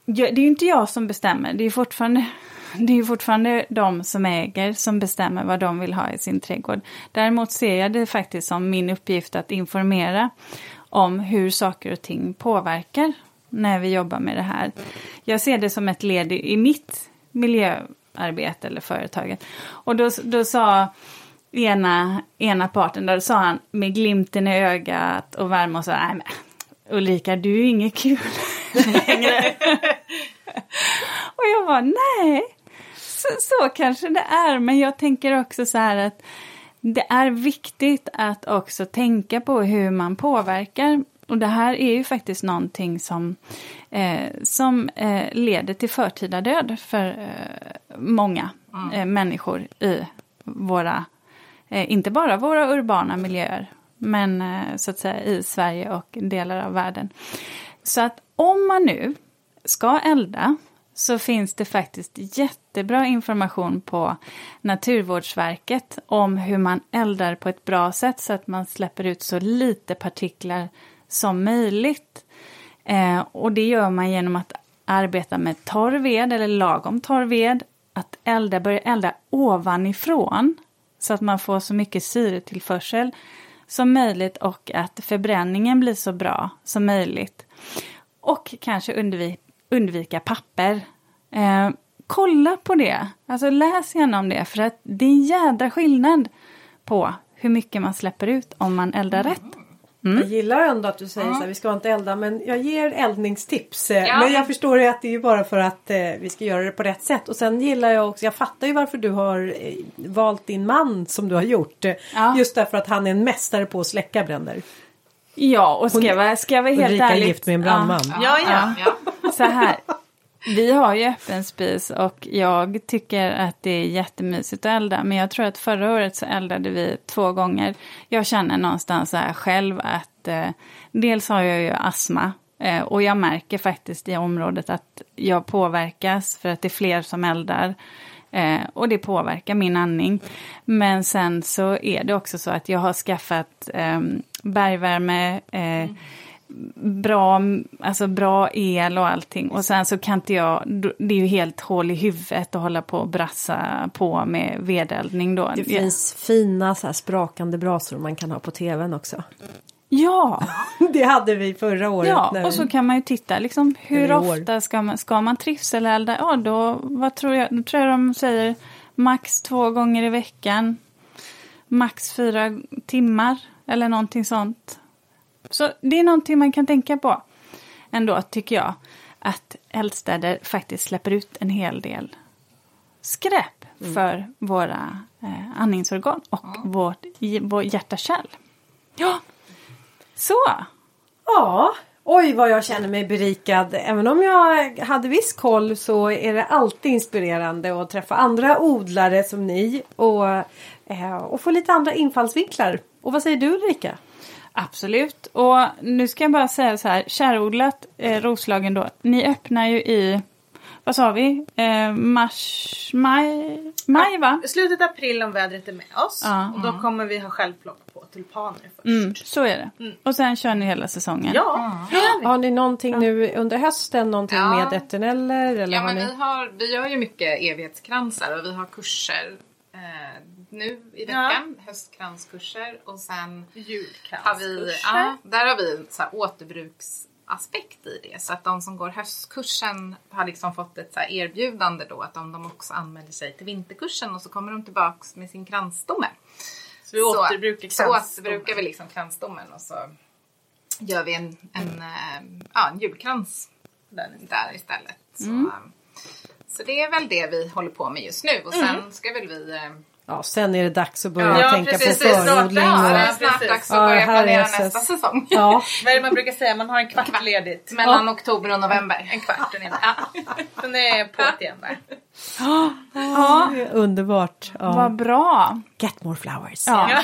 det är ju inte jag som bestämmer, det är fortfarande det är fortfarande de som äger som bestämmer vad de vill ha i sin trädgård. Däremot ser jag det faktiskt som min uppgift att informera om hur saker och ting påverkar när vi jobbar med det här. Jag ser det som ett led i mitt miljöarbete eller företaget. Och då, då sa ena, ena parten, då sa han med glimten i ögat och värme och sa, nej men Ulrika du är ju inget kul längre. och jag var nej, så, så kanske det är, men jag tänker också så här att det är viktigt att också tänka på hur man påverkar. Och det här är ju faktiskt någonting som, eh, som eh, leder till förtida död för eh, många mm. människor i våra, eh, inte bara våra urbana miljöer, men eh, så att säga i Sverige och delar av världen. Så att om man nu ska elda så finns det faktiskt jättebra information på Naturvårdsverket om hur man eldar på ett bra sätt så att man släpper ut så lite partiklar som möjligt. Eh, och det gör man genom att arbeta med torr ved eller lagom torr ved. Att elda, börja elda ovanifrån så att man får så mycket syretillförsel som möjligt och att förbränningen blir så bra som möjligt. Och kanske undvika undvika papper. Eh, kolla på det, alltså läs igenom det för att det är en jädra skillnad på hur mycket man släpper ut om man eldar rätt. Mm. Jag gillar ändå att du säger mm. så här, vi ska inte elda men jag ger eldningstips. Ja. Men jag förstår ju att det är bara för att eh, vi ska göra det på rätt sätt. Och sen gillar jag också, jag fattar ju varför du har eh, valt din man som du har gjort. Ja. Just därför att han är en mästare på att släcka bränder. Ja, och ska jag vara, ska jag vara helt Ulrika ärlig. är gift med en brandman. Ja, ja, ja. ja. Så här. Vi har ju öppen spis och jag tycker att det är jättemysigt att elda. Men jag tror att förra året så eldade vi två gånger. Jag känner någonstans så här själv att eh, dels har jag ju astma. Eh, och jag märker faktiskt i området att jag påverkas för att det är fler som eldar. Eh, och det påverkar min andning. Men sen så är det också så att jag har skaffat eh, bergvärme, eh, mm bra, alltså bra el och allting. Och sen så kan inte jag, det är ju helt hål i huvudet att hålla på och brassa på med vedeldning då. Det finns ja. fina så här sprakande brasor man kan ha på tvn också. Ja! Det hade vi förra året. Ja, och så kan man ju titta liksom hur ofta ska man, ska man trivselelda? Ja, då, vad tror jag, då tror jag de säger max två gånger i veckan. Max fyra timmar eller någonting sånt. Så det är någonting man kan tänka på ändå, tycker jag. Att eldstäder faktiskt släpper ut en hel del skräp mm. för våra eh, andningsorgan och ja. vårt, vår hjärtakärl. Ja, så. Ja, oj vad jag känner mig berikad. Även om jag hade viss koll så är det alltid inspirerande att träffa andra odlare som ni och, eh, och få lite andra infallsvinklar. Och vad säger du Ulrika? Absolut. Och nu ska jag bara säga så här, kärodlat eh, Roslagen då, ni öppnar ju i, vad sa vi, eh, mars, maj, maj va? Slutet april om vädret är med oss. Ja. Och då kommer vi ha självplock på tulpaner först. Mm, så är det. Mm. Och sen kör ni hela säsongen. Ja, ja. Har ni någonting nu under hösten, någonting ja. med eterneller? Eller ja, men ni... vi, har, vi gör ju mycket evighetskransar och vi har kurser eh, nu i veckan, ja. höstkranskurser och sen. Har vi, ja, där har vi en så här återbruksaspekt i det. Så att de som går höstkursen har liksom fått ett så erbjudande då att om de också anmäler sig till vinterkursen och så kommer de tillbaks med sin kransstomme. Så vi återbrukar så, så återbrukar vi liksom kransstommen och så gör vi en, en, mm. ja, en julkrans där istället. Så, mm. Så det är väl det vi håller på med just nu och sen ska väl vi eh, Ja, sen är det dags att börja Ja, tänka precis, på förodling. Ja, det är snart dags att Ja, börja här är planera nästa säsong. ja, Vad är det man brukar säga? Man har en kvart ledigt. Mellan oktober och november. En kvart ungefär. Sen är på igen där. Ja, underbart. Ja. vad bra. Get more flowers. Ja, Ja.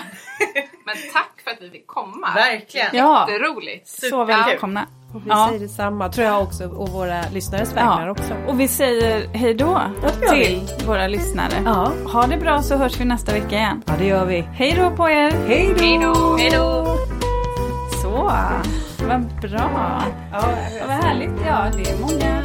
Men tack för att vi fick komma. Verkligen. Ja. Jätteroligt. så välkomna. Och vi Ja. säger detsamma, tror jag också, och våra lyssnares vägnar också. Och vi säger hej då Ja, till våra lyssnare. Ja. Ha det bra så hörs vi nästa vecka igen. Ja, det gör vi. Hej då på er! Hej då! Hej då! Så, vad bra. Ja, Vad härligt. Ja, det är många